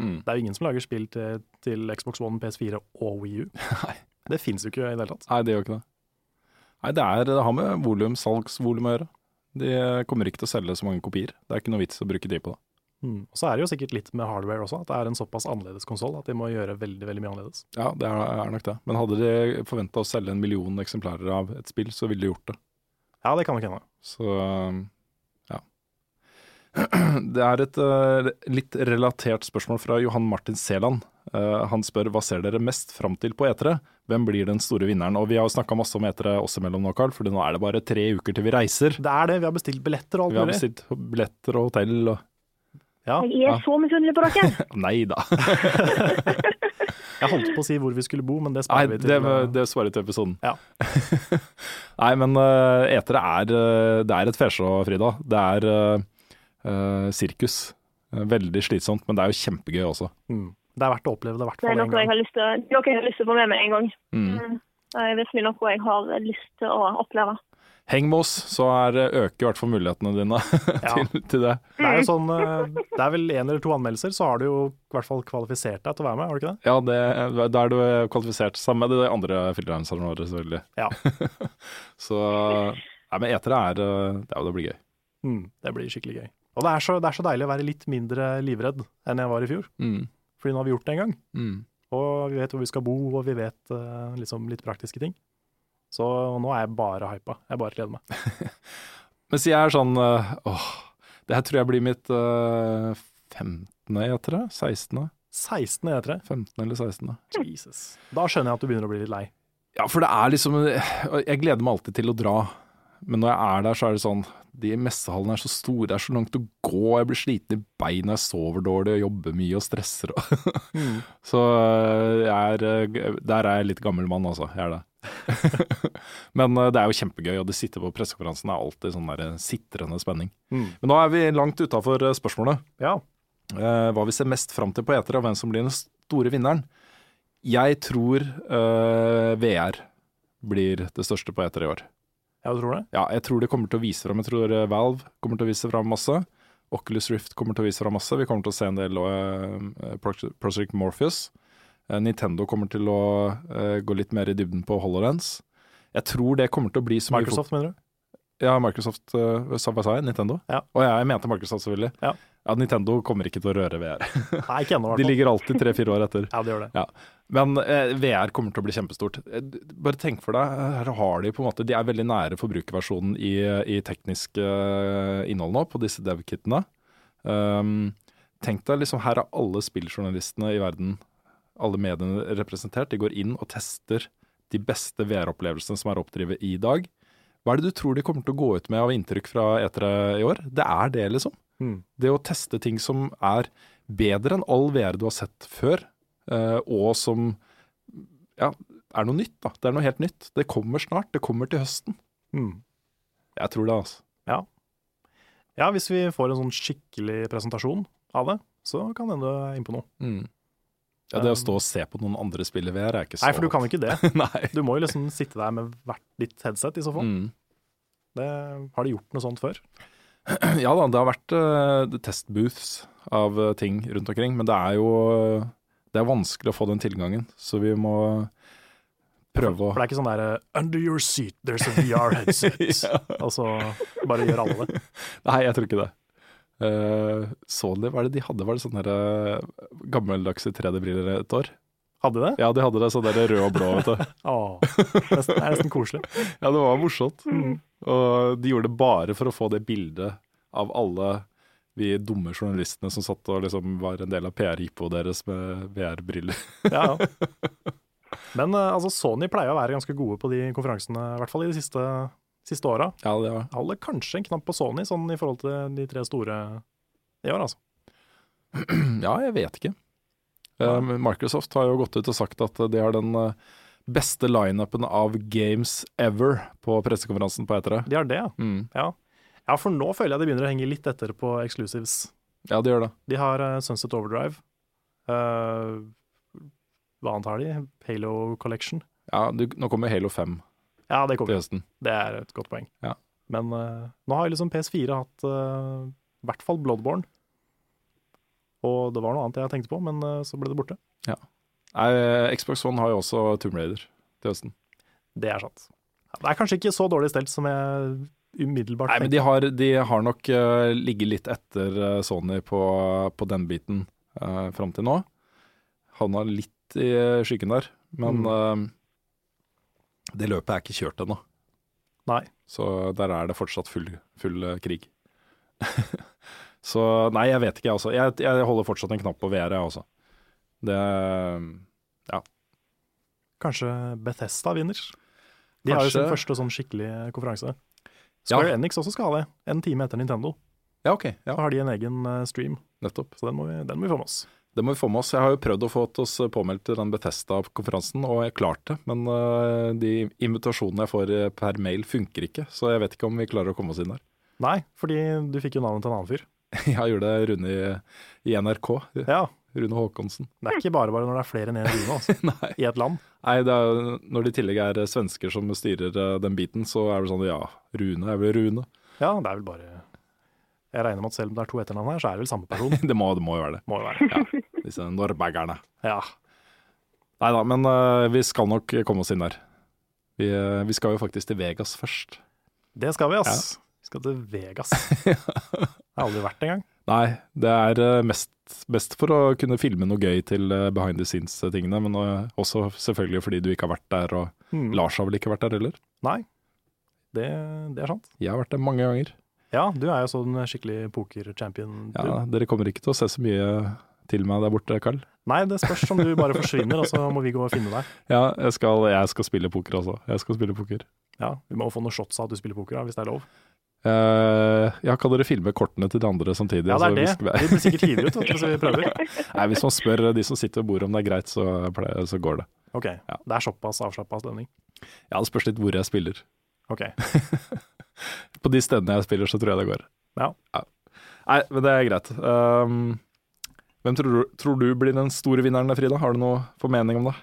Mm.
Det er jo ingen som lager spill til, til Xbox One, PS4 og Wii U.
Nei.
Det fins jo ikke i det hele tatt.
Nei, det gjør ikke det. Nei, det, er, det har med volum, salgsvolum å gjøre. De kommer ikke til å selge så mange kopier. Det er ikke noe vits å bruke tid på det.
Mm. Og så er det jo sikkert litt med hardware også, at det er en såpass annerledes konsoll at de må gjøre veldig veldig mye annerledes.
Ja, det er, nok det. Men hadde de forventa å selge en million eksemplarer av et spill, så ville de gjort det.
Ja, det kan nok hende.
Så ja. Det er et eh, litt relatert spørsmål fra Johan Martin Seland. Eh, han spør hva ser dere mest fram til på etere? Hvem blir den store vinneren? Og vi har jo snakka masse om etere oss imellom nå, Carl, for nå er det bare tre uker til vi reiser.
Det er det. Vi har bestilt billetter og alt
Vi har bestilt billetter og hotell og
Ja,
Jeg er så misunnelig på dere!
Nei da.
jeg holdt på å si hvor vi skulle bo, men det
Nei,
sparer vi til.
det,
eh,
det svarer til episoden.
Ja.
Nei, men uh, etere er, det er et fesjå, Frida. Det er eh, sirkus. Eh, Veldig slitsomt, men det er jo kjempegøy også.
mm. Det er verdt å oppleve det i hvert
Det er
fall
noe
en
jeg
gang.
har lyst til, å- noe jeg har lyst til å få med meg en gang.
Mm.
Det er virkelig noe jeg har lyst til å oppleve.
Heng med oss, så er, øker i hvert fall mulighetene dine
Ja.
til, til det.
Det er jo sånn eh, Det er vel én eller to anmeldelser, så har du jo i hvert fall kvalifisert deg til å være med, har du ikke det?
Ja, det, da er du kvalifisert sammen med de andre frilanserne våre, selvfølgelig.
Ja.
så Nei, men etere er eh, Det, er jo- det blir gøy.
Mm, det blir skikkelig gøy. Og det er, så, det er så deilig å være litt mindre livredd enn jeg var i fjor.
Mm.
Fordi nå har vi gjort det en gang.
Mm.
Og vi vet hvor vi skal bo, og vi vet uh, liksom litt praktiske ting. Så nå er jeg bare hypa. Jeg bare gleder meg.
Mens jeg er sånn uh, Åh, det her tror jeg blir mitt uh, 15. etere? 16.
16. E3.
15. eller 16.
Jesus. Da skjønner jeg at du begynner å bli litt lei.
Ja, for det er liksom Jeg gleder meg alltid til å dra. Men når jeg er der, så er det sånn De messehallene er så store, det er så langt å gå. Jeg blir sliten i beina, jeg sover dårlig jeg jobber mye og stresser. mm. så øh, jeg er øh, Der er jeg litt gammel mann, altså. Jeg er det. Men øh, det er jo kjempegøy, og det sitter på pressekonferansen er alltid sånn der sitrende spenning.
Mm.
Men nå er vi langt utafor spørsmålet.
Ja.
Eh, hva vi ser mest fram til på etere, og hvem som blir den store vinneren. Jeg tror eh, VR blir det største på etere i år.
Jeg tror det.
Ja, jeg tror de kommer til å vise fram. Jeg tror eh, Valve kommer til å vise fram masse. Oculus Rift kommer til å vise fram masse. Vi kommer til å se en del uh, Project Morpheus. Uh, Nintendo kommer til å uh, gå litt mer i dybden på HoloLens. Jeg tror det kommer til å bli så
Microsoft, mener du?
Ja, Microsoft, uh, hva sa jeg? Nintendo?
Ja.
Og jeg mente Microsoft, selvfølgelig.
Ja.
Ja, Nintendo kommer ikke til å røre VR.
Nei, ikke ennå,
De ligger alltid tre-fire år etter.
Ja, de gjør det.
Men eh, VR kommer til å bli kjempestort. Eh, Bare tenk for deg, her har de på en måte De er veldig nære forbrukerversjonen i, i teknisk eh, innhold nå, på disse dev-kitene. Um, tenk deg liksom, her er alle spilljournalistene i verden, alle mediene representert. De går inn og tester de beste VR-opplevelsene som er oppdrevet i dag. Hva er det du tror de kommer til å gå ut med av inntrykk fra E3 i år? Det er det, liksom.
Mm.
Det å teste ting som er bedre enn all VR du har sett før, eh, og som ja, er noe nytt. da. Det er noe helt nytt. Det kommer snart. Det kommer til høsten.
Mm.
Jeg tror det, altså.
Ja, hvis vi får en sånn skikkelig presentasjon av det, så kan det hende inn på noe.
Ja, Det å stå og se på noen andre spille VR er ikke så
Nei, for du kan ikke det. Du må jo liksom sitte der med hvert ditt headset, i så fall.
Mm.
Det, har de gjort noe sånt før?
Ja da, det har vært uh, testbooths av uh, ting rundt omkring, men det er jo uh, Det er vanskelig å få den tilgangen, så vi må prøve å For
det er ikke sånn der Under your seat, there's a VR headset.
Ja.
Altså, bare gjør alle det.
Nei, jeg tror ikke det. Så de, hva er det de hadde? Var det sånne der, gammeldagse 3D-briller et år?
Hadde de det?
Ja, de hadde det sånn der rød og blå, vet du.
Åh, det er nesten koselig.
Ja, det var morsomt. Og de gjorde det bare for å få det bildet av alle vi dumme journalistene som satt og liksom var en del av PR-hypoet deres med VR-briller.
Ja, ja. Men eh, altså, Sony pleier å være ganske gode på de konferansene, i hvert fall i de siste, siste åra.
Ja, det var
holder kanskje en knapp på Sony, sånn i forhold til de tre store i år, altså.
Ja, jeg vet ikke. Um, Microsoft har jo gått ut og sagt at de har den uh, beste lineupen av games ever på pressekonferansen på E3.
De har det, ja.
Mm.
ja. Ja, for nå føler jeg de begynner å henge litt etter på exclusives.
Ja, de gjør det.
De har uh, Sunset Overdrive. Uh, hva annet har de? Halo Collection.
Ja, du, nå kommer Halo 5
Ja, det
til
kommer.
høsten.
Det er et godt poeng.
Ja.
Men uh, nå har liksom PS4 hatt eh, i hvert fall Bloodborne. Og det var noe annet jeg tenkte på, men så ble det borte.
Nei, Xbox One har jo også Tomb Raider til høsten.
Det er sant. Det er kanskje ikke så dårlig stelt som jeg umiddelbart
Nei, men de har, de har nok uh, ligget litt etter eh, Sony på, på den biten uh, fram til nå. Havna litt i skyggen der, men eh, det løpet er ikke kjørt ennå.
Nei.
Så der er det fortsatt full, full eh, krig. så nei, jeg vet ikke, altså. Jeg, jeg holder fortsatt en knapp på VR, jeg også. Det
Kanskje Bethesda vinner. De har jo sin første sånn skikkelig konferanse. Square Enix også skal ha det, en time etter Nintendo.
Ja, OK. Ja,
Da har de en egen eh, stream,
nettopp.
så den må, vi, den må vi få med oss.
Det må vi få med oss. Jeg har jo prøvd å få oss påmeldt til den Bethesda-konferansen, og jeg klarte det. Men de invitasjonene jeg får eh, per mail funker ikke, så jeg vet ikke om vi klarer å komme oss inn der.
Nei, fordi du fikk jo navnet til en annen fyr.
Jeg gjorde det Rune i, i NRK.
Ja,
Rune Håkonsen.
det er ikke bare bare når det er flere enn én Rune altså, i et land.
Nei, det er, når det i tillegg er svensker som styrer eh, den biten, så er det sånn ja, Rune er vel Rune.
Ja, det er vel bare Jeg regner med at selv om det er to etternavn her, så er det vel samme person.
Det må, det må jo være det.
Må jo være.
Disse norbergerne.
Ja.
Nei da, men uh, vi skal nok komme oss inn der. Vi, uh, vi skal jo faktisk til Vegas først.
Det skal vi, ass. Vi skal til Vegas. Jeg har aldri vært engang.
Nei, det er øh, mest for å kunne filme noe gøy til øh, behind the scenes-tingene, men øh, også selvfølgelig fordi du ikke har vært der, og
mm.
Lars har vel ikke vært der heller.
Nei, det, det er sant.
Jeg har vært der mange ganger.
Ja, du er jo sånn skikkelig poker-champion.
Ja, dere kommer ikke til å se så mye til meg der borte, Karl.
Nei, det spørs om du bare forsvinner, og så må vi gå og finne deg.
Ja, jeg skal, jeg skal spille poker også. Jeg skal spille poker.
Ja, Vi må få noen shots av at du spiller poker, da, hvis det er lov.
Eh, ja, kan dere filme kortene til de andre samtidig?
Ja, det er
så
det.
vi-
blir sikkert hivet ut hvis vi prøver.
Nei, hvis man spør de som sitter ved bordet om det er greit, så, pleier, så går det.
Ok, Det er såpass avslappa stemning.
Ja, det spørs litt hvor jeg spiller.
Ok.
På de stedene jeg spiller, så tror jeg det går.
Ja.
Nei, men det er greit. Um, hvem tror du, tror du blir den store vinneren, Frida? Har du noe formening om det?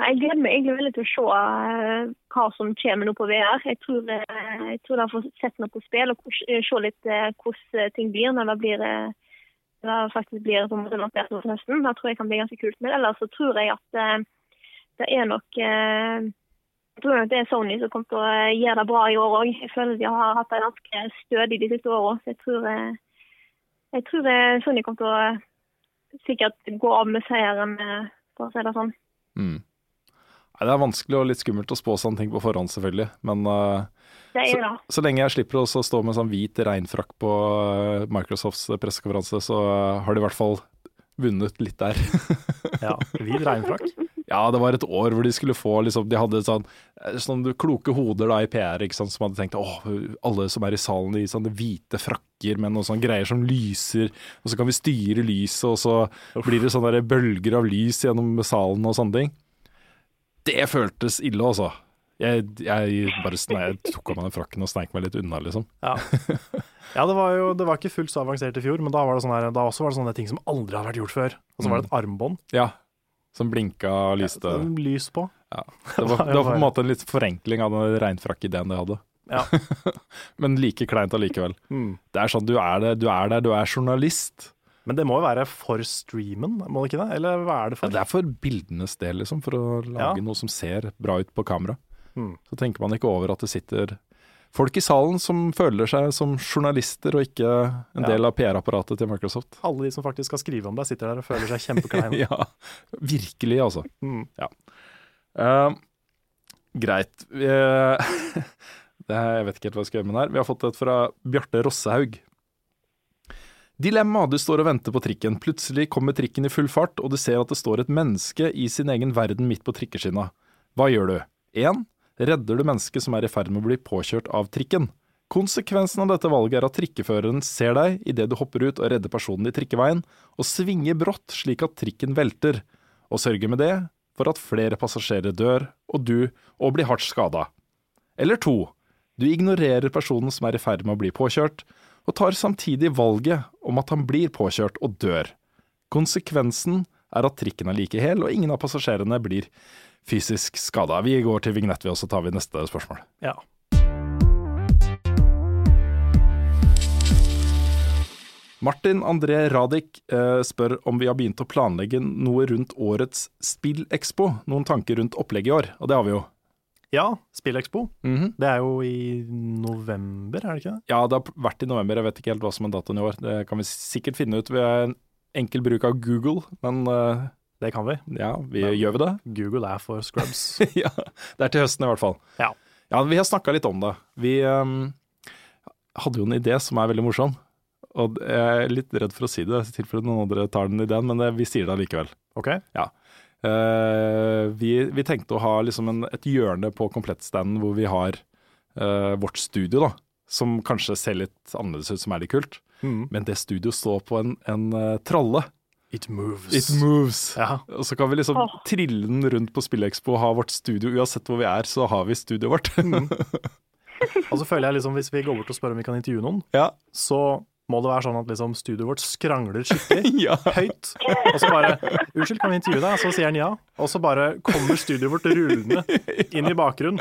Nei, Jeg gleder meg egentlig veldig til å se eh, hva som kommer nå på VR. Jeg tror, eh, jeg tror de får sett noe på spill og eh, se litt hvordan ting blir når det blir når det faktisk blir måte lansert nå til høsten. Det tror jeg kan bli ganske kult. Men ellers så tror jeg at det er nok jeg tror det er Sony som kommer til å gjøre det bra i år òg. Jeg føler de har hatt det ganske stødig de siste åra. Jeg tror, jeg tror Sony kommer til å sikkert gå av med seieren, for å si det sånn.
Mm. Nei, det er vanskelig og litt skummelt å spå sånne ting på forhånd, selvfølgelig. Men eh,
Det er
så, så lenge jeg slipper å stå med sånn hvit regnfrakk på eh, Microsofts pressekonferanse, så eh, har de i hvert fall vunnet litt der.
Ja, Hvit regnfrakk.
Ja, det var et år hvor de skulle få liksom, De hadde sånn, sånn kloke hoder da i PR ikke sant, som hadde tenkt åh, alle som er i salen i sånne hvite frakker med noen sånne greier som lyser, og så kan vi styre lyset, og så blir det sånne bølger av lys gjennom salen og sånne ting. Det føltes ille, altså. Jeg, jeg bare sne, jeg tok av meg den frakken og sneik meg litt unna, liksom.
Ja, ja det, var jo, det var ikke fullt så avansert i fjor, men da var det, sånn her, da også var det sånne ting som aldri har vært gjort før. Og så var det et armbånd.
Ja, som blinka og lyste.
som Lys på.
Ja. Det, var, det var på en måte en litt forenkling av den regnfrakk-ideen de hadde.
Ja.
Men like kleint allikevel.
Mm.
Det er sånn, du er, det, du er der, du er journalist.
Men det må jo være for streamen, må det ikke det? Eller hva er det
Ja,
for?
det er for bildenes del, liksom, for å lage
Ja.
noe som ser bra ut på kamera.
Mm.
Så tenker man ikke over at det sitter folk i salen som føler seg som journalister, og ikke en
Ja.
del av PR-apparatet til Microsoft.
Alle de som faktisk skal skrive om deg, sitter der og føler seg kjempekleine.
ja, virkelig, altså.
Mm.
Uh, greit. Det er, jeg vet ikke helt hva jeg skal gjøre med den her. Vi har fått et fra Bjarte Rossehaug. Dilemma. Du står og venter på trikken. Plutselig kommer trikken i full fart, og du ser at det står et menneske i sin egen verden midt på trikkeskinna. Hva gjør du? 1. Redder du mennesket som er i ferd med å bli påkjørt av trikken? Konsekvensen av dette valget er at trikkeføreren ser deg idet du hopper ut og redder personen i trikkeveien, og svinger brått slik at trikken velter, og sørger med det for at flere passasjerer dør, og du og blir hardt skada. Eller to, du ignorerer personen som er i ferd med å bli påkjørt, og tar samtidig valget om at han blir påkjørt og dør. Konsekvensen er at trikken er like hel, og ingen av passasjerene blir fysisk skada. Vi går til vignett, vi, og så tar vi neste spørsmål.
Ja.
Martin André Radik eh, spør om vi har begynt å planlegge noe rundt årets Spillekspo. Noen tanker rundt opplegget i år, og det har vi jo.
Ja, Spillekspo.
-hmm.
Det er jo i november, er det ikke det?
Ja, det har vært i november, jeg vet ikke helt hva som er datoen i år. Det kan vi sikkert finne ut ved en enkel bruk av Google, men uh,
Det kan vi.
ja, vi gjør vi det?
Google er for scrubs.
ja, det er til høsten i hvert fall.
Ja.
Ja, vi har snakka litt om det. Vi um, hadde jo en idé som er veldig morsom. Og jeg er litt redd for å si det, i tilfelle noen andre tar den ideen, men det, vi sier det allikevel.
Ok?
Eh, vi, vi tenkte å ha liksom en, et hjørne på komplettstanden hvor vi har eh, vårt studio, da. Som kanskje ser litt annerledes ut, som er litt kult.
Mm.
Men det studioet står på en, en uh, tralle.
It moves.
It moves.
Ja.
Og så kan vi liksom
oh.
trille den rundt på Spillekspo og ha vårt studio. Uansett hvor vi er, så har vi studioet vårt.
Og så føler jeg liksom, hvis vi går bort og spør om vi kan intervjue noen,
ja.
så må det være sånn at liksom studioet vårt skrangler skikkelig
ja.
høyt. Og så bare 'Unnskyld, kan vi intervjue deg?' Så sier han ja. Og så bare kommer studioet vårt rullende inn i bakgrunnen.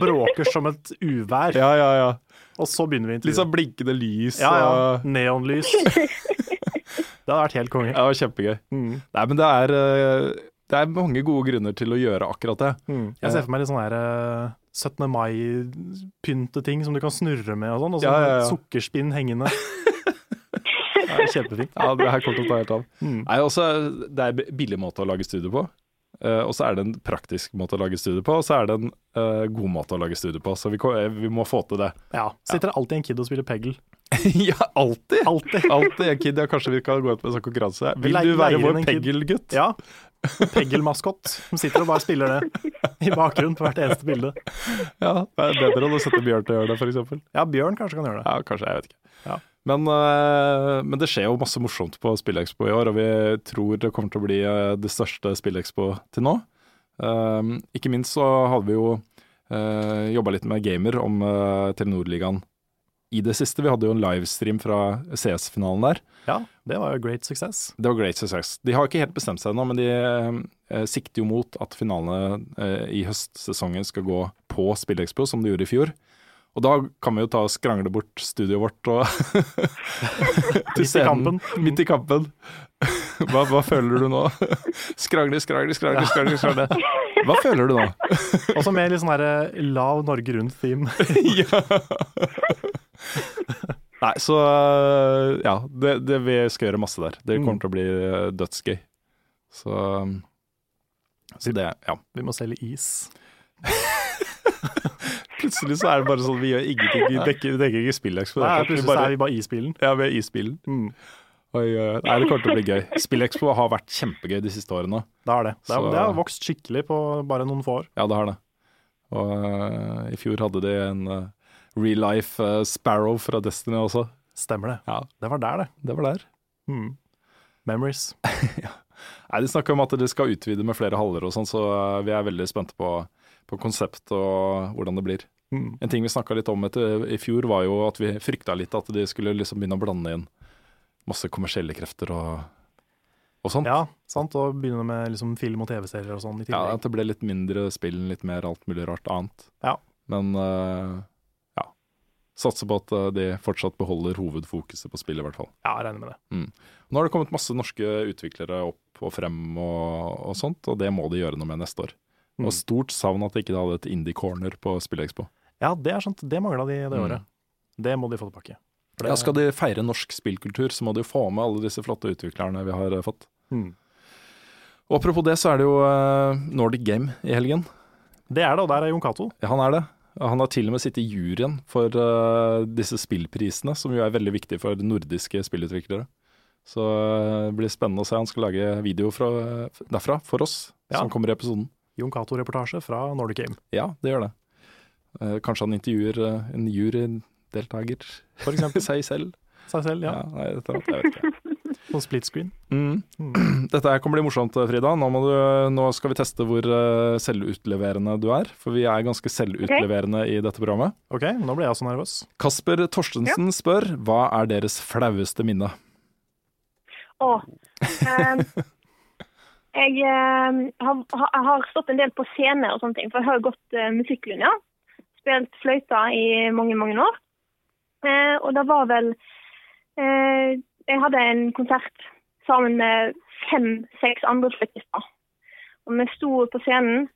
Bråker som et uvær.
Ja, ja, ja.
Og så begynner vi intervjuet.
Litt sånn blinkende lys
Ja, ja.
og
Neonlys. Det hadde vært helt konge.
Ja, det var kjempegøy.
Mm.
Nei, men det er, eh, det er mange gode grunner til å gjøre akkurat det.
Mm. Jeg ser for meg litt sånn her eh, 17. mai-pynteting som du kan snurre med og sånn, og så
Ja, ja, ja.
sukkerspinn hengende. Det er kjempefint.
Ja, det her kommer til å ta helt av.
Mm.
Nei, også, det er en billig måte å lage studio på. Uh, og så er det en praktisk måte å lage studio på, og så er det en uh, god måte å lage studio på. Så vi, eh, vi må få til det.
Ja. Sitter det alltid en kid og spiller peggle?
ja, alltid!
Alltid.
Alltid en kid. Ja, kanskje vi kan gå ut med en sånn konkurranse.
Vi
Vil du være vår Peggle-gutt?
Ja. Peggle-maskott som sitter og bare spiller det i bakgrunnen på hvert eneste bilde.
Ja, det er bedre enn å sette Bjørn til å gjøre det, f.eks.
Ja, Bjørn kanskje kan gjøre det.
Ja, kanskje. Jeg vet ikke.
Ja.
Men, eh, men det skjer jo masse morsomt på SpillExpo i år, og vi tror det kommer til å bli eh, det største SpillExpo til nå. Um, ikke minst så hadde vi jo jobba litt med gamer om Telenor-ligaen i det siste. Vi hadde jo en livestream fra CS-finalen der.
Ja, det var jo great success.
Det var great success. De har ikke helt bestemt seg ennå, men de eh, sikter jo mot at finalene eh, i høstsesongen skal gå på SpillExpo, som de gjorde i fjor. Og da kan vi jo ta og skrangle bort studioet vårt og til
Midt i kampen.
Midt i kampen. Hva, hva føler du nå? Skrangle, skrangle, skrangle, skrangle. skrangle. Hva føler du nå?
Også med litt sånn her eh, lav Norge Rundt-theme.
ja. Nei, så ja, det, det, vi skal gjøre masse der. Det kommer
Mm.
til å bli øh, dødsgøy. Så, så det, ja.
Vi må selge is.
Plutselig så er det bare sånn vi gjør ingenting. Vi dekker, vi dekker ikke SpillExpo.
Nei,
plutselig vi
plutselig så er
vi
bare isbilen.
bare, ja, vi er isbilen.
Mm.
Oi. Nei, det kommer til å bli gøy. SpillExpo har vært kjempegøy de siste årene.
Det har det. Det
Så-
det har vokst skikkelig på bare noen få år.
Ja, det har det. Og uh, i fjor hadde de en øh, real life øh, Sparrow fra Destiny også.
Stemmer det.
Ja,
Det var der, det.
det var der.
Hmm. Memories.
Nei, De snakker om at de skal utvide med flere haller og sånn, så øh, vi er veldig spente på, på konsept og hvordan det blir.
Mm.
En ting vi snakka litt om etter, i fjor, var jo at vi frykta litt at de skulle liksom begynne å blande inn masse kommersielle krefter og, og sånt.
Ja, sant. Og begynne med liksom film og TV-serier og sånn i
Ja. At det ble litt mindre spill, litt mer alt mulig rart annet.
Ja.
Men ja. Satser på at øh, de fortsatt beholder hovedfokuset på spillet, i hvert fall.
Ja, jeg regner med det.
Nå har det kommet masse norske utviklere opp og frem og, og sånt, og det må de gjøre noe med neste år.
Mm.
Og stort savn at de ikke hadde et indie corner på SpillExpo.
Ja, det er sant. Det mangla de det
Mm.
året. Det må de få tilbake. Det-
Ja, skal de feire norsk spillkultur, så må de jo få med alle disse flotte utviklerne vi har øh, fått.
Mm.
Og apropos det, så er det jo øh, Nordic Game i helgen.
Det er det, og der er Jon Cato.
Ja, han er det. Han har til og med sittet i juryen for uh, disse spillprisene, som jo er veldig viktige for nordiske spillutviklere. Så uh, det blir spennende å se. Han skal lage video fra, derfra for oss,
Ja.
som kommer i episoden.
Jon Cato-reportasje fra Nordic Game,
Ja, det gjør det. Uh, kanskje han intervjuer eh, en jurydeltaker
for eksempel.
seg selv.
Seg selv, ja.
Ja, nei, dette, jeg vet ikke.
På split screen.
Mm.
Mm.
Dette her kommer bli morsomt, Frida. Nå, må du, nå skal vi teste hvor eh, selvutleverende du er. For vi er ganske selvutleverende i dette programmet.
OK, nå ble jeg også nervøs.
Kasper Torstensen spør hva er deres flaueste minne?
Å. um, jeg, um, har, har, jeg har stått en del på scene og sånne ting, for jeg har gått uh, musikklinja. Spilt fløyta i mange, mange år. Uh, og det var vel eh, Jeg hadde en konsert sammen med fem-seks andre fløytister. Og vi sto på scenen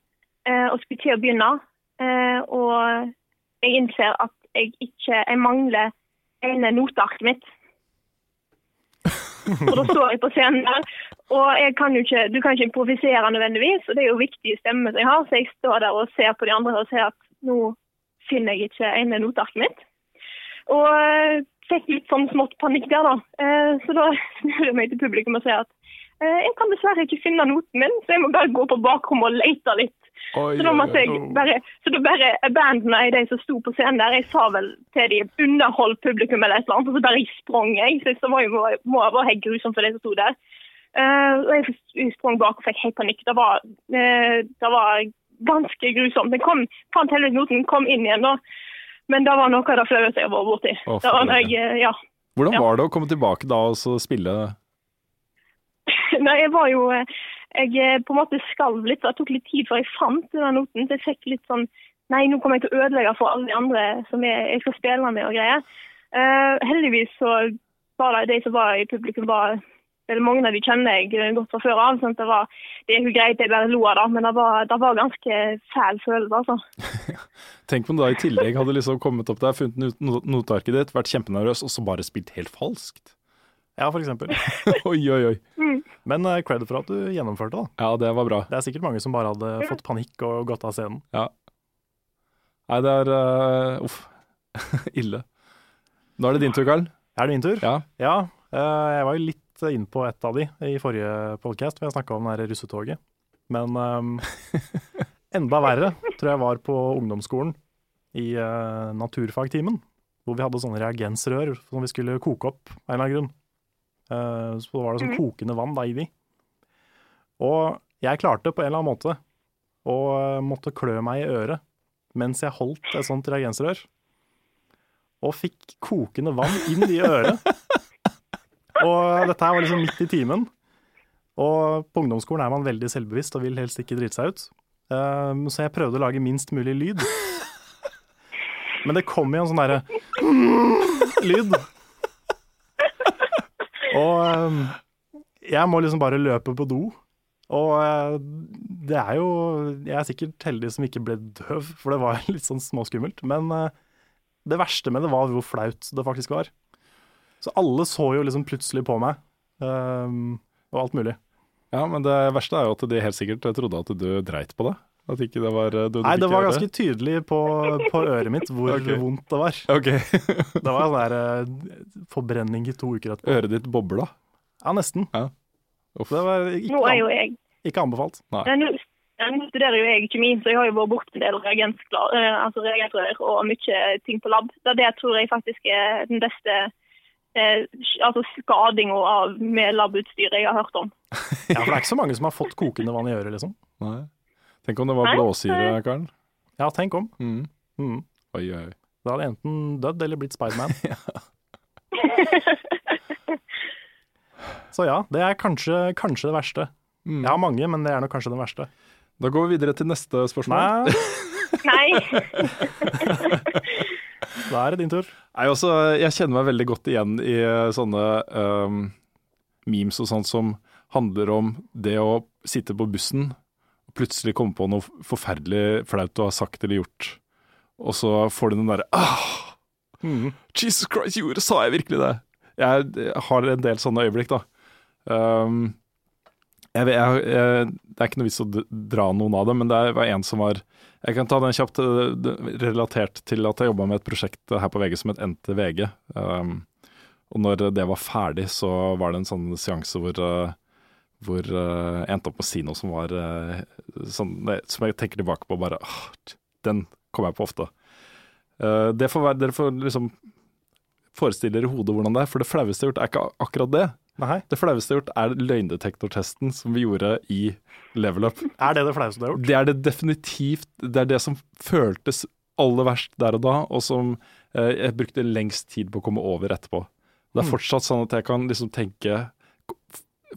eh, og skulle til å begynne. Eh, og jeg innser at jeg ikke Jeg mangler ene notearket mitt. Og da står jeg på scenen der, og kan ikke, du kan ikke improvisere nødvendigvis. Og det er jo viktige stemmer jeg har, så jeg står der og ser på de andre og ser at nå finner jeg ikke ene notearket mitt. Og eh, fikk litt sånn smått panikk der, da. Eh, Så da snur jeg meg til publikum og sier at eh, jeg kan dessverre ikke finne noten min, så jeg må bare gå på bakrommet og lete litt.
Oi,
Så da måtte jeg bare, så da bare abandona jeg de som sto på scenen der. Jeg sa vel til de underhold publikum eller et eller annet, og så bare sprang jeg. Så det var må, må ha vært helt grusomt for de som sto der. Eh, og jeg, jeg sprang bak og fikk helt panikk. Det var, det var ganske grusomt. Den kom, fant heldigvis noten, kom inn igjen da. Men det var noe av det flaueste jeg har vært borti. Det var jeg, eh, ja.
Hvordan var det å komme tilbake da og så spille
Nei, jeg var jo eh, Jeg eh, på en måte skalv litt. Det tok litt tid før jeg fant den noten. Så jeg fikk litt sånn Nei, nå kommer jeg til å ødelegge for alle de andre som jeg, jeg skal spille med og greier. Uh, heldigvis så var det de som var i publikum, var eller mange av de kjenner jeg godt fra før av. sånn at det, var, det er jo greit, jeg bare lo av det, men det var, det var ganske fæl følelse. altså.
Tenk om du da i tillegg hadde liksom kommet opp der, funnet not- not- notearket ditt, vært kjempenervøs, og så bare spilt helt falskt.
Ja, for eksempel.
oi, oi, oi.
Men uh, cred for at du gjennomførte, da.
Ja, det var bra.
Det er sikkert mange som bare hadde fått panikk og gått av scenen. Ja.
Nei, det er uh, Uff. Ille. Nå er det din tur, Karl.
Er det min tur?
Ja.
Ja, uh, jeg var jo litt inn på et av de i forrige podcast, hvor jeg snakka om det her russetoget. Men um, enda verre tror jeg var på ungdomsskolen i uh, naturfagtimen, hvor vi hadde sånne reagensrør som vi skulle koke opp av en eller annen grunn. Uh, så var det sånn kokende vann da i de. Og jeg klarte på en eller annen måte å eh, måtte klø meg i øret mens jeg holdt et sånt reagensrør. og fikk kokende vann inn i øret. Og dette her var liksom midt i timen. Og på ungdomsskolen er man veldig selvbevisst og vil helst ikke drite seg ut. Um, så jeg prøvde å lage minst mulig lyd. Men det kom jo en sånn derre lyd. Og um, jeg må liksom bare løpe på do. Og uh, det er jo Jeg er sikkert heldig som ikke ble døv, for det var litt sånn småskummelt. Men uh, det verste med det var hvor flaut det faktisk var. Så alle så jo liksom plutselig på meg, um, og alt mulig.
Ja, men det verste er jo at de helt sikkert trodde at du dreit på det. At ikke det var du,
Nei, det var
ganske
ganske tydelig på, på øret mitt hvor
okay.
vondt det var.
Okay.
Det var sånn der uh, forbrenning i to uker etterpå.
Øret ditt bobla.
Ja, nesten.
Uff.
Det var ikke,
Nå er jo jeg
ikke anbefalt.
Nei. Nå nå studerer jo jeg kjemi, så jeg har jo vært borti en del eh, altså reagentrør og mye ting på lab. Det, det tror jeg faktisk er den beste eh, altså skadinga av med labutstyret jeg har hørt om.
Ja, for det er ikke så mange som har fått kokende vann i øret, liksom.
Nei. Tenk om det var blåsyre, Karen.
Ja, tenk om.
Mm.
Mm.
Oi, oi.
Da hadde jeg enten dødd eller blitt Spiderman. Så ja, det er kanskje, kanskje det verste.
Mm.
Jeg har mange, men det er nok kanskje den verste.
Da går vi videre til neste spørsmål.
Nei,
Nei.
Da er det din tur.
Nei, altså, jeg kjenner meg veldig godt igjen i eh, sånne um, memes og sånt som handler om det å sitte på bussen og plutselig komme på noe forferdelig flaut du har sagt eller gjort, og så får du den derre ah,
mm.
Jesus Christ, gjorde, sa jeg virkelig det? Jeg, har en del sånne øyeblikk, da. Ehm, jeg, jeg, jeg, det er ikke noe vits å dra noen av dem, men det var en som var Jeg kan ta den kjapt, eh, relatert til at jeg jobba med et prosjekt her på VG som het NTVG. Um, og når det var ferdig, så var det en sånn seanse hvor, uh, hvor eh, jeg endte opp med å si noe som var sånn, Som jeg tenker tilbake på bare ah, Den kommer jeg på ofte. Uh, det får være, dere får liksom forestille dere i hodet hvordan det er, for det flaueste jeg har gjort, er ikke akkurat det.
Nei,
Det flaueste jeg har gjort, er løgndetektortesten som vi gjorde i Level Up.
er det det flaueste du har gjort?
Det er det definitivt. Det er det som føltes aller verst der og da, og som eh, jeg brukte lengst tid på å komme over etterpå. Det er
Mm.
fortsatt sånn at jeg kan liksom tenke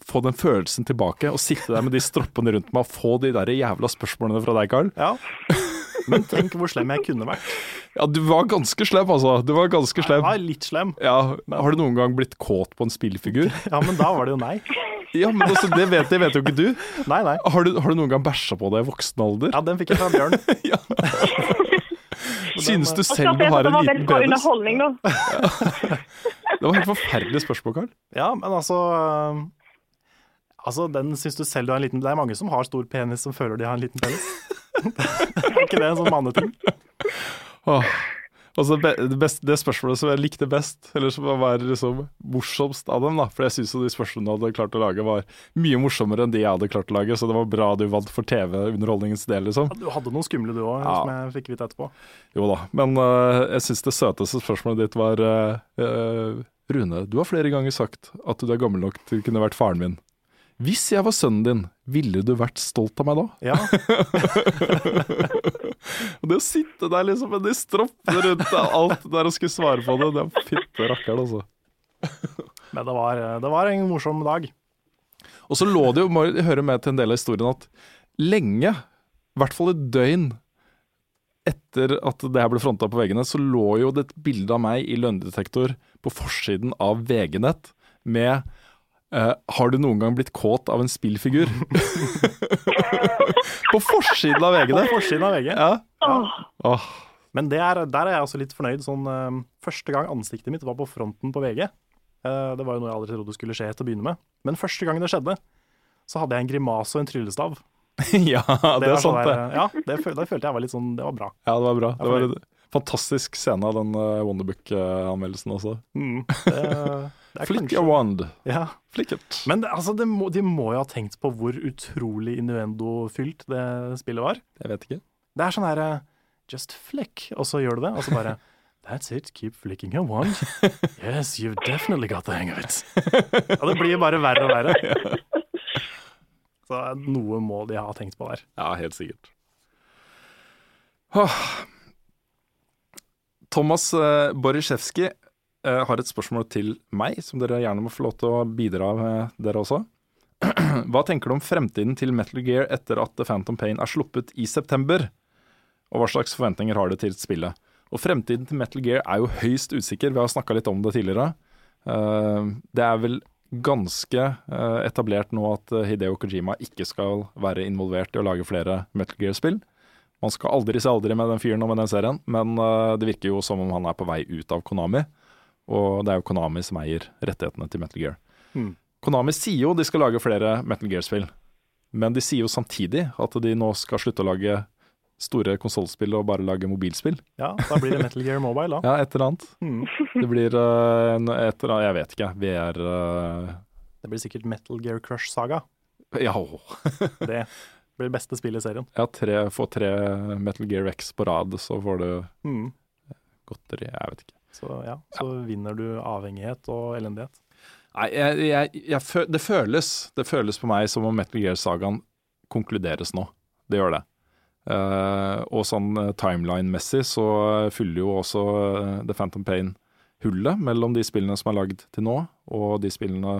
Få den følelsen tilbake og sitte der med de stroppene rundt meg og få de der jævla spørsmålene fra deg, Karl.
Ja. Men tenk hvor slem jeg kunne vært.
Ja, du var ganske slem, altså. Du var ganske slem.
Jeg var litt slem.
Ja, Har du noen gang blitt kåt på en spillfigur?
Ja, men da var det jo nei.
Ja, men altså, det vet, det vet jo ikke du.
Nei, nei.
Har du, har du noen gang bæsja på deg i voksen alder?
Ja, den fikk jeg fra Bjørn.
Ja. Synes du selv du har en liten penis? Det var helt forferdelig spørsmål, Karl.
Ja, men altså øh, Altså, den syns du selv du har en liten Det er mange som har stor penis som føler de har en liten penis. er ikke det en sånn manneting?
Åh. Altså, be- det, beste, det spørsmålet som jeg likte best, eller som var liksom morsomst av dem, da, for jeg syns de spørsmålene du hadde klart å lage, var mye morsommere enn de jeg hadde klart å lage, så det var bra du vant for TV-underholdningens del, liksom.
Du hadde noen skumle du òg,
Ja.
som jeg fikk vite etterpå.
Jo da, men uh, jeg syns det søteste spørsmålet ditt var uh, Rune, du har flere ganger sagt at du er gammel nok til å kunne vært faren min. Hvis jeg var sønnen din, ville du vært stolt av meg da?
Ja,
Og det å sitte der liksom med de stroppene rundt deg, alt der og skulle svare på det, det er fitte rakkeren, altså.
men det var, det var en morsom dag.
Og så lå det jo, må høre med til en del av historien, at lenge, i hvert fall et døgn etter at det her ble fronta på veggene, så lå jo det et bilde av meg i løgndetektor på forsiden av VG-nett med eh, Har du noen gang blitt kåt av en spillfigur? på forsiden av
VG,
VG-nett!
forsiden av VG.
Ja.
ja.
Oh.
Men det er, der er jeg også litt fornøyd. Sånn, uh, første gang ansiktet mitt var på fronten på VG. uh, det var jo noe jeg aldri trodde skulle skje til å begynne med. Men første gang det skjedde, så hadde jeg en grimase og en tryllestav.
ja, det er
sånn
sant, det.
Ja, det, føl- det følte jeg var litt sånn Det var bra.
Ja, det var bra. Det var en fantastisk scene av den uh, Wonderbook-anmeldelsen også.
Mm, det, det
Flick a wand.
Ja.
Flick it.
Men det, altså, det må, de må jo ha tenkt på hvor utrolig innuendo-fylt det spillet var.
Jeg vet ikke.
Det er sånn her eh, Just flick, og så gjør du det, og så bare That's it, keep flicking your wand. Yes, you've definitely got the hang of it. Og det blir bare verre og verre. Så noe må de ha tenkt på der.
Ja, helt sikkert. Thomas uh, Borisjevskij eh, har et spørsmål til meg, som dere gjerne må få lov til å bidra med, dere også. Hva tenker du om fremtiden til Metal Gear etter at The Phantom Pain er sluppet i september? Og hva slags forventninger har du til spillet? Og fremtiden til Metal Gear er jo høyst usikker, vi har snakka litt om det tidligere. Eh, det er vel ganske eh, etablert nå at eh, Hideo Kojima ikke skal være involvert i å lage flere Metal Gear-spill. Man skal aldri se aldri med den fyren og med den serien, men det virker jo som om han er på vei ut av Konami. Og det er jo Konami som eier rettighetene til Metal Gear.
Mm.
Konami sier jo de skal lage flere Metal Gear-spill, men de sier jo samtidig at de nå skal slutte å lage store konsollspill og bare lage mobilspill.
Ja, da blir det Metal Gear Mobile, da.
Ja, et eller annet.
Mm.
Det blir uh, en, et eller annet, jeg vet ikke, VR uh,
Det blir sikkert Metal Gear Crush Saga.
Ja,
Det blir det beste spillet i serien.
ja tre, få tre Metal Gear X på rad, så får du
Mm.
godteri. Jeg vet ikke.
Så ja, så vinner du avhengighet og elendighet.
Nei, jeg, jeg, jeg, det føles Det føles på meg som om Metal Gear-sagaen konkluderes nå. Det gjør det. Uh, og sånn eh, timeline-messig så fyller jo også eh, The Phantom Pain hullet mellom de spillene som er lagd til nå, og de spillene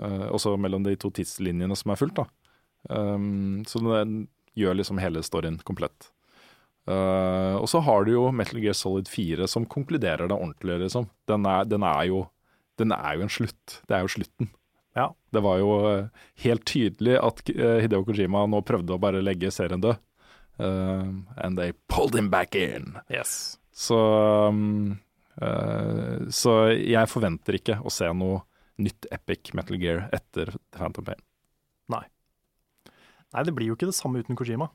uh, Også mellom de to tidslinjene som er fulgt, da. Um, så det gjør liksom hele storyen komplett. Eh, og så har du jo Metal Gear Solid 4 som konkluderer det ordentlig, liksom. Den er, den er jo den er jo en slutt. Det er jo slutten.
Ja.
Det var jo eh, helt tydelig at eh, Hideo Kojima nå prøvde å bare legge serien død. Uh, and they pulled him back in.
Yes.
Så um, uh, Så jeg forventer ikke å se noe nytt epic Metal Gear etter Phantom Pain.
Nei. Nei, det blir jo ikke det samme uten Kojima.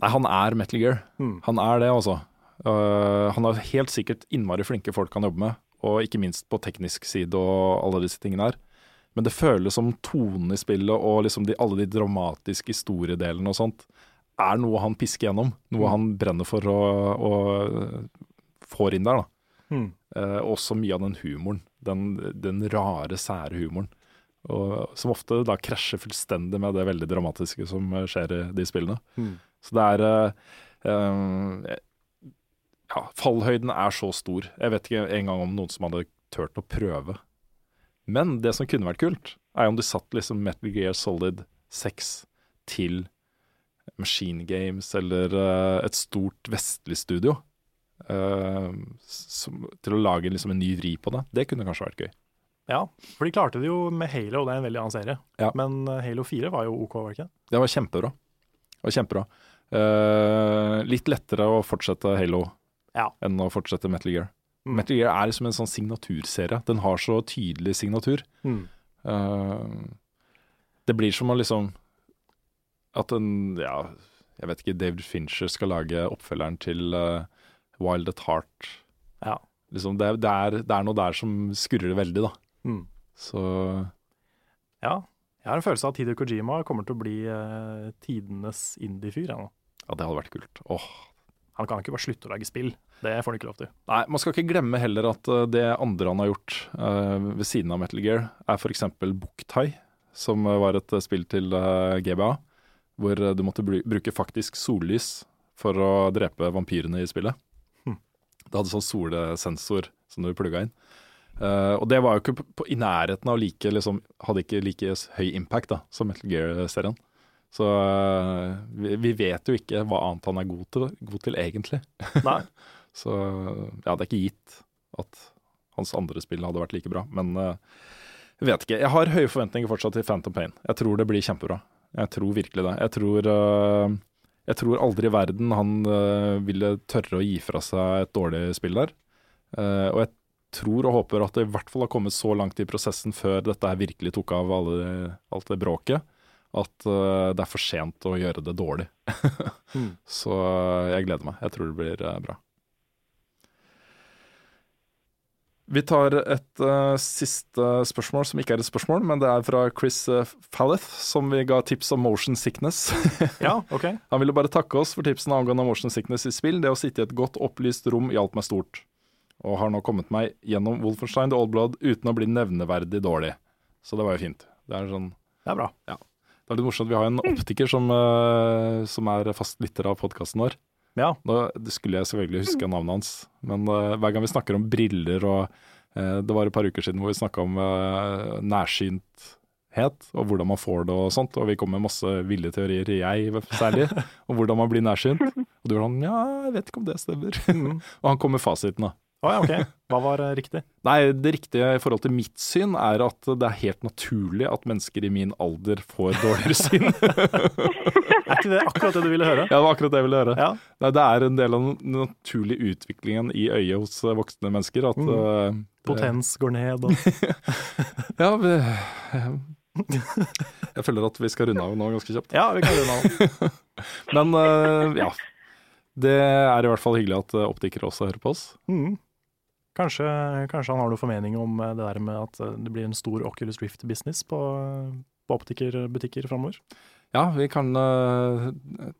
Nei, han er Metal Gear.
Mm.
Han er det, altså. Uh, han har helt sikkert innmari flinke folk han jobber med, og ikke minst på teknisk side og alle disse tingene her. Men det føles som tonen i spillet og liksom de, alle de dramatiske historiedelene og sånt er noe han pisker gjennom. Noe
Mm.
han brenner for og, og får inn der. da.
Mm.
Uh, også mye av den humoren. Den, den rare, sære humoren. Og, som ofte da krasjer fullstendig med det veldig dramatiske som eh, skjer i de spillene.
Mm.
Så det er eh, eh, Ja, fallhøyden er så stor. Jeg vet ikke engang om noen som hadde turt å prøve. Men det som kunne vært kult, er om de satt liksom Metal Gear Solid 6 til Machine Games eller eh, et stort vestlig studio. Uh, som, til å lage liksom en ny vri på det. Det kunne kanskje vært gøy.
Ja, for de klarte det jo med Halo, og det er en veldig annen serie.
Ja.
Men Halo 4 var jo OK, var det ikke?
Det var kjempebra. Det var kjempebra. Eh, litt lettere å fortsette Halo
Ja.
enn å fortsette Metal Gear.
Mm.
Metal Gear er liksom en sånn signaturserie. Den har så tydelig signatur.
Mm.
Uh, det blir som å liksom At en Ja, jeg vet ikke, David Fincher skal lage oppfølgeren til uh, Wild at Heart.
Ja.
Liksom det, det, er, det er noe der som skurrer veldig, da.
Mm.
Så
Ja. Jeg har en følelse av at Hideo Kojima kommer til å bli uh, tidenes indie-fyr. Ja, nå.
Ja, det hadde vært kult. Åh.
han kan ikke bare slutte å lage spill. Det får han ikke lov til.
Nei, man skal ikke glemme heller at eh, det andre han har gjort uh, ved siden av Metal Gear, er f.eks. Buktai, som eh, var et spill til uh, GBA, hvor du måtte bruke faktisk sollys for å drepe vampyrene i spillet.
Hm.
Det hadde sånn solsensor som du plugga inn. Uh, og det var jo ikke på, på, i nærheten av like liksom, Hadde ikke like høy impact da, som Metal Gear-serien. Så eh, vi, vi vet jo ikke hva annet han er god til, god til egentlig.
Nei.
Så ja, det er ikke gitt at hans andre spill hadde vært like bra. Men eh, jeg vet ikke. Jeg har høye forventninger fortsatt til Phantom Pain. Jeg tror det blir kjempebra. Jeg tror virkelig det. Jeg tror, eh, jeg tror aldri i verden han ville tørre å gi fra seg et dårlig spill der. Og jeg tror og håper at det i hvert fall har kommet så langt i prosessen før dette her virkelig tok av alle, alt det bråket, at uh, det er for sent å gjøre det dårlig.
Mm.
Så eh, jeg gleder meg. Jeg tror det blir uh, bra. Vi tar et uh, siste spørsmål, som ikke er et spørsmål, men det er fra Chris Falleth, som vi ga tips om motion sickness.
Ja, OK.
Han ville bare takke oss for tipsene angående motion sickness i spill. Det å sitte i et godt opplyst rom hjalp meg stort, og har nå kommet meg gjennom Wolfenstein The Old Blood uten å bli nevneverdig dårlig. Så det var jo fint. Det er sånn
Det er bra.
Det er litt morsomt. Vi har en optiker som, eh, som er fast lytter av podkasten vår.
Ja.
Det skulle jeg selvfølgelig huske navnet hans, men eh, hver gang vi snakker om briller og eh, Det var et par uker siden hvor vi snakka om nærsynthet og hvordan man får det og sånt, og vi kom med masse ville teorier, jeg særlig, om hvordan man blir nærsynt. Og du var sånn ja, jeg vet ikke om det stemmer. og han kom med fasiten, da.
Å ja, ok. Hva var eh, riktig?
Nei, det riktige i forhold til mitt syn er at det er helt naturlig at mennesker i min alder får dårligere syn.
Er ikke det akkurat det du ville høre?
Ja, det var akkurat det jeg ville høre.
Ja.
Nei, det er en del av den naturlige utviklingen i øyet hos eh, voksne mennesker. At
Mm.
eh,
Potens går ned og
Ja, vi, jeg føler at vi skal runde av nå ganske kjapt.
Ja, vi kan runde av.
Men ja. Det er i hvert fall hyggelig at optikere også hører på oss.
Mm. Kanskje, kanskje han har noe formening om eh, det der med at eh, det blir en stor Oculus Rift-business på, på optikerbutikker framover.
Ja, vi kan uh,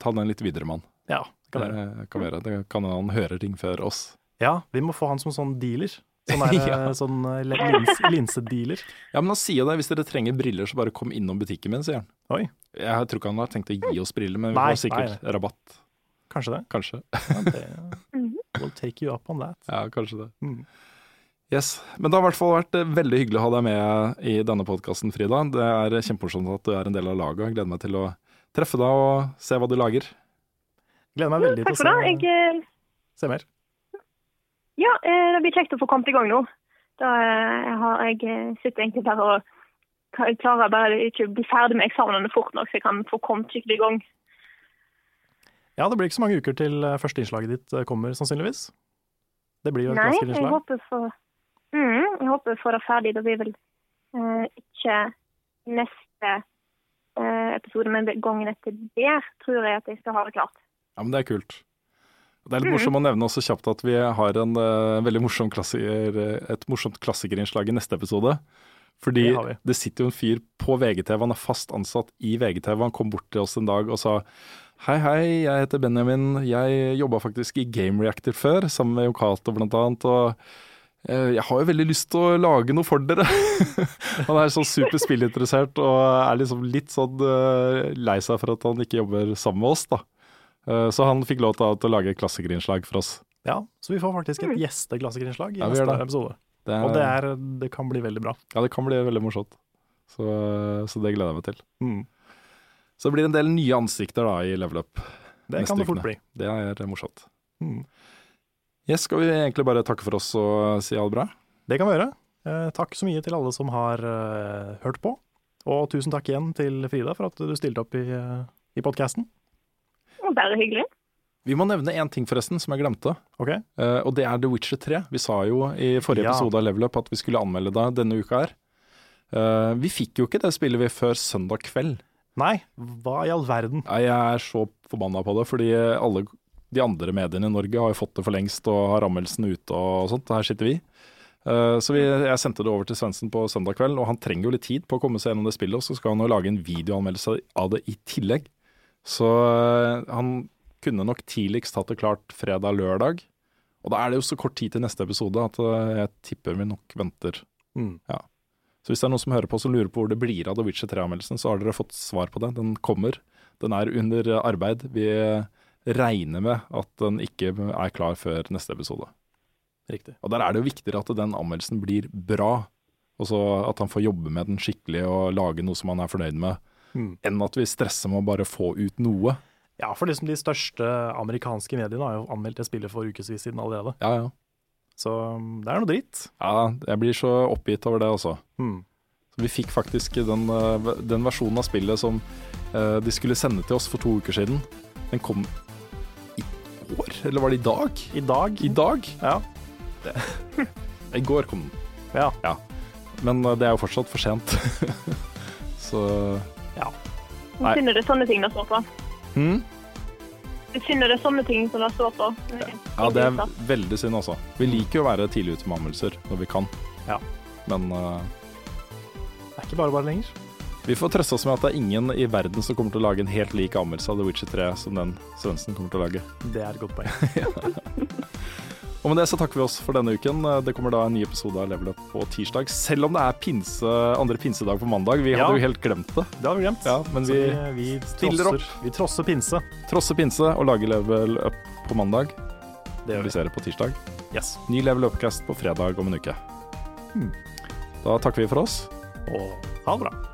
ta den litt videre, mann.
Ja, det kan være.
Det kan være. Det kan hende han hører ting før oss.
Ja, vi må få han som sånn dealer. Sånn, der,
Ja.
sånn lins, linsedealer.
Ja, men han sier jo det. Hvis dere trenger briller, så bare kom innom butikken min, sier han.
Oi.
Jeg tror ikke han har tenkt å gi oss briller, men vi
Nei,
får sikkert rabatt.
Kanskje det.
Kanskje.
Ja, det we'll take you up on that.
Ja, kanskje det.
Mm.
Yes. Men det har i hvert fall vært eh, veldig hyggelig å ha deg med i denne podkasten, Frida. Det er kjempemorsomt at du er en del av laget. Jeg gleder meg til å treffe deg og se hva du lager.
Gleder meg veldig til å se,
Jeg,
se mer.
ja, eh, det blir kjekt å få kommet i gang nå. Da eh, har jeg sittet sitter egentlig bare og klarer bare ikke å bli ferdig med eksamenene fort nok, så jeg kan få kommet skikkelig i gang.
Ja, det blir ikke så mange uker til eh, første innslaget ditt eh, kommer, sannsynligvis. Det blir jo et
Nei, jeg
klassikerinnslag.
håper for mm, Jeg håper å ferdig. Det blir vel uh, ikke neste uh, episode, men gangen etter det tror jeg at jeg skal ha det klart.
Ja, men det er kult. Det er litt morsomt å nevne også kjapt at vi har en uh, veldig morsom klassiker, et morsomt klassikerinnslag i neste episode. Fordi
Det
det sitter jo en fyr på VGTV, han er fast ansatt i VGTV. Han kom bort til oss en dag og sa Hei, hei, jeg heter Benjamin. Jeg jobba faktisk i Game Reactor før, sammen med Yokato blant annet. Og eh, jeg har jo veldig lyst til å lage noe for dere. han er sånn super spillinteressert og er liksom litt sånn eh, lei seg for at han ikke jobber sammen med oss, da. Eh, Så han fikk lov til å- lage et klassikerinnslag for oss.
Ja, så vi får faktisk et gjesteklassikerinnslag i
Ja,
neste
episode. det.
episode. Og det, er, det kan bli veldig bra.
Ja, det kan bli veldig morsomt. Så, så det gleder jeg meg til.
Mm.
Så det blir en del nye ansikter da i Level Up.
Det kan det fort bli.
Det er morsomt.
Mm.
Yes, skal vi egentlig bare takke for oss og si ha det bra?
Det kan vi gjøre. Eh, takk så mye til alle som har eh, hørt på. Og tusen takk igjen til Frida for at du stilte opp i, uh, i podkasten.
Bare hyggelig.
Vi må nevne én ting forresten, som jeg glemte.
Ok?
Eh, og det er The Witcher 3. Vi sa jo i forrige
Ja.
episode av Level Up at vi skulle anmelde deg denne uka her. Eh, vi fikk jo ikke det spillet vi før søndag kveld.
Nei, hva i all verden?
Nei, jeg er så forbanna på det, fordi alle de andre mediene i Norge har jo fått det for lengst og har anmeldelsen ute og sånt. Her sitter vi. Eh, Så vi, jeg sendte det over til Svendsen på søndag kveld, og han trenger jo litt tid på å komme seg gjennom det spillet, og så skal han jo lage en videoanmeldelse av det i tillegg. Så eh, han kunne nok tidligst hatt det klart fredag-lørdag. Og da er det jo så kort tid til neste episode at eh, jeg tipper vi nok venter.
Mm.
Så hvis det er noen som hører på som lurer på hvor det blir av The Witcher 3-anmeldelsen, så har dere fått svar på det. Den kommer. Den er under arbeid. Vi regner med at den ikke er klar før neste episode.
Riktig.
Og der er det jo viktigere at den anmeldelsen blir bra, og så at han får jobbe med den skikkelig og lage noe som han er fornøyd med,
Mm.
enn at vi stresser med å bare få ut noe.
Ja, for liksom de største amerikanske mediene har jo anmeldt det spillet for ukevis siden allerede.
Ja, ja.
Så um, det er noe dritt.
Ja, jeg blir så oppgitt over det, altså.
Mm.
Vi fikk faktisk den, eh, den versjonen av spillet som eh, de skulle sende til oss for to uker siden. Den kom i går, eller var det i dag?
I dag
I dag?
Ja.
I går kom den.
Ja.
Men eh, det er jo fortsatt for sent. Så Nei.
Jeg finner det sånne ting det stå på.
hm?
Jeg finner det sånne ting som det står på.
Ja, det er veldig synd, altså. Vi liker jo å være tidlig ute med anmeldelser når vi kan.
Ja.
Men uh,
Det er ikke bare bare lenger.
vi får trøste oss med at det er ingen i verden som kommer til å lage en helt lik anmeldelse av The Witcher 3 som den Svendsen kommer til å lage.
Det er et godt poeng.
Og med det så takker vi oss for denne uken. Det kommer da en ny episode av Level Up på tirsdag, selv om det er pinse, andre pinsedag på mandag. Vi
Ja.
hadde jo helt glemt det.
Det har vi glemt.
Ja, men
Så
vi
vi,
stiller
trosser, vi trosser pinse.
trosser pinse og lager Level Up på mandag.
Det gjør vi.
Realiserer på tirsdag.
Yes.
Ny Level Upcast på fredag om en uke. Da takker vi for oss.
Og ha det bra.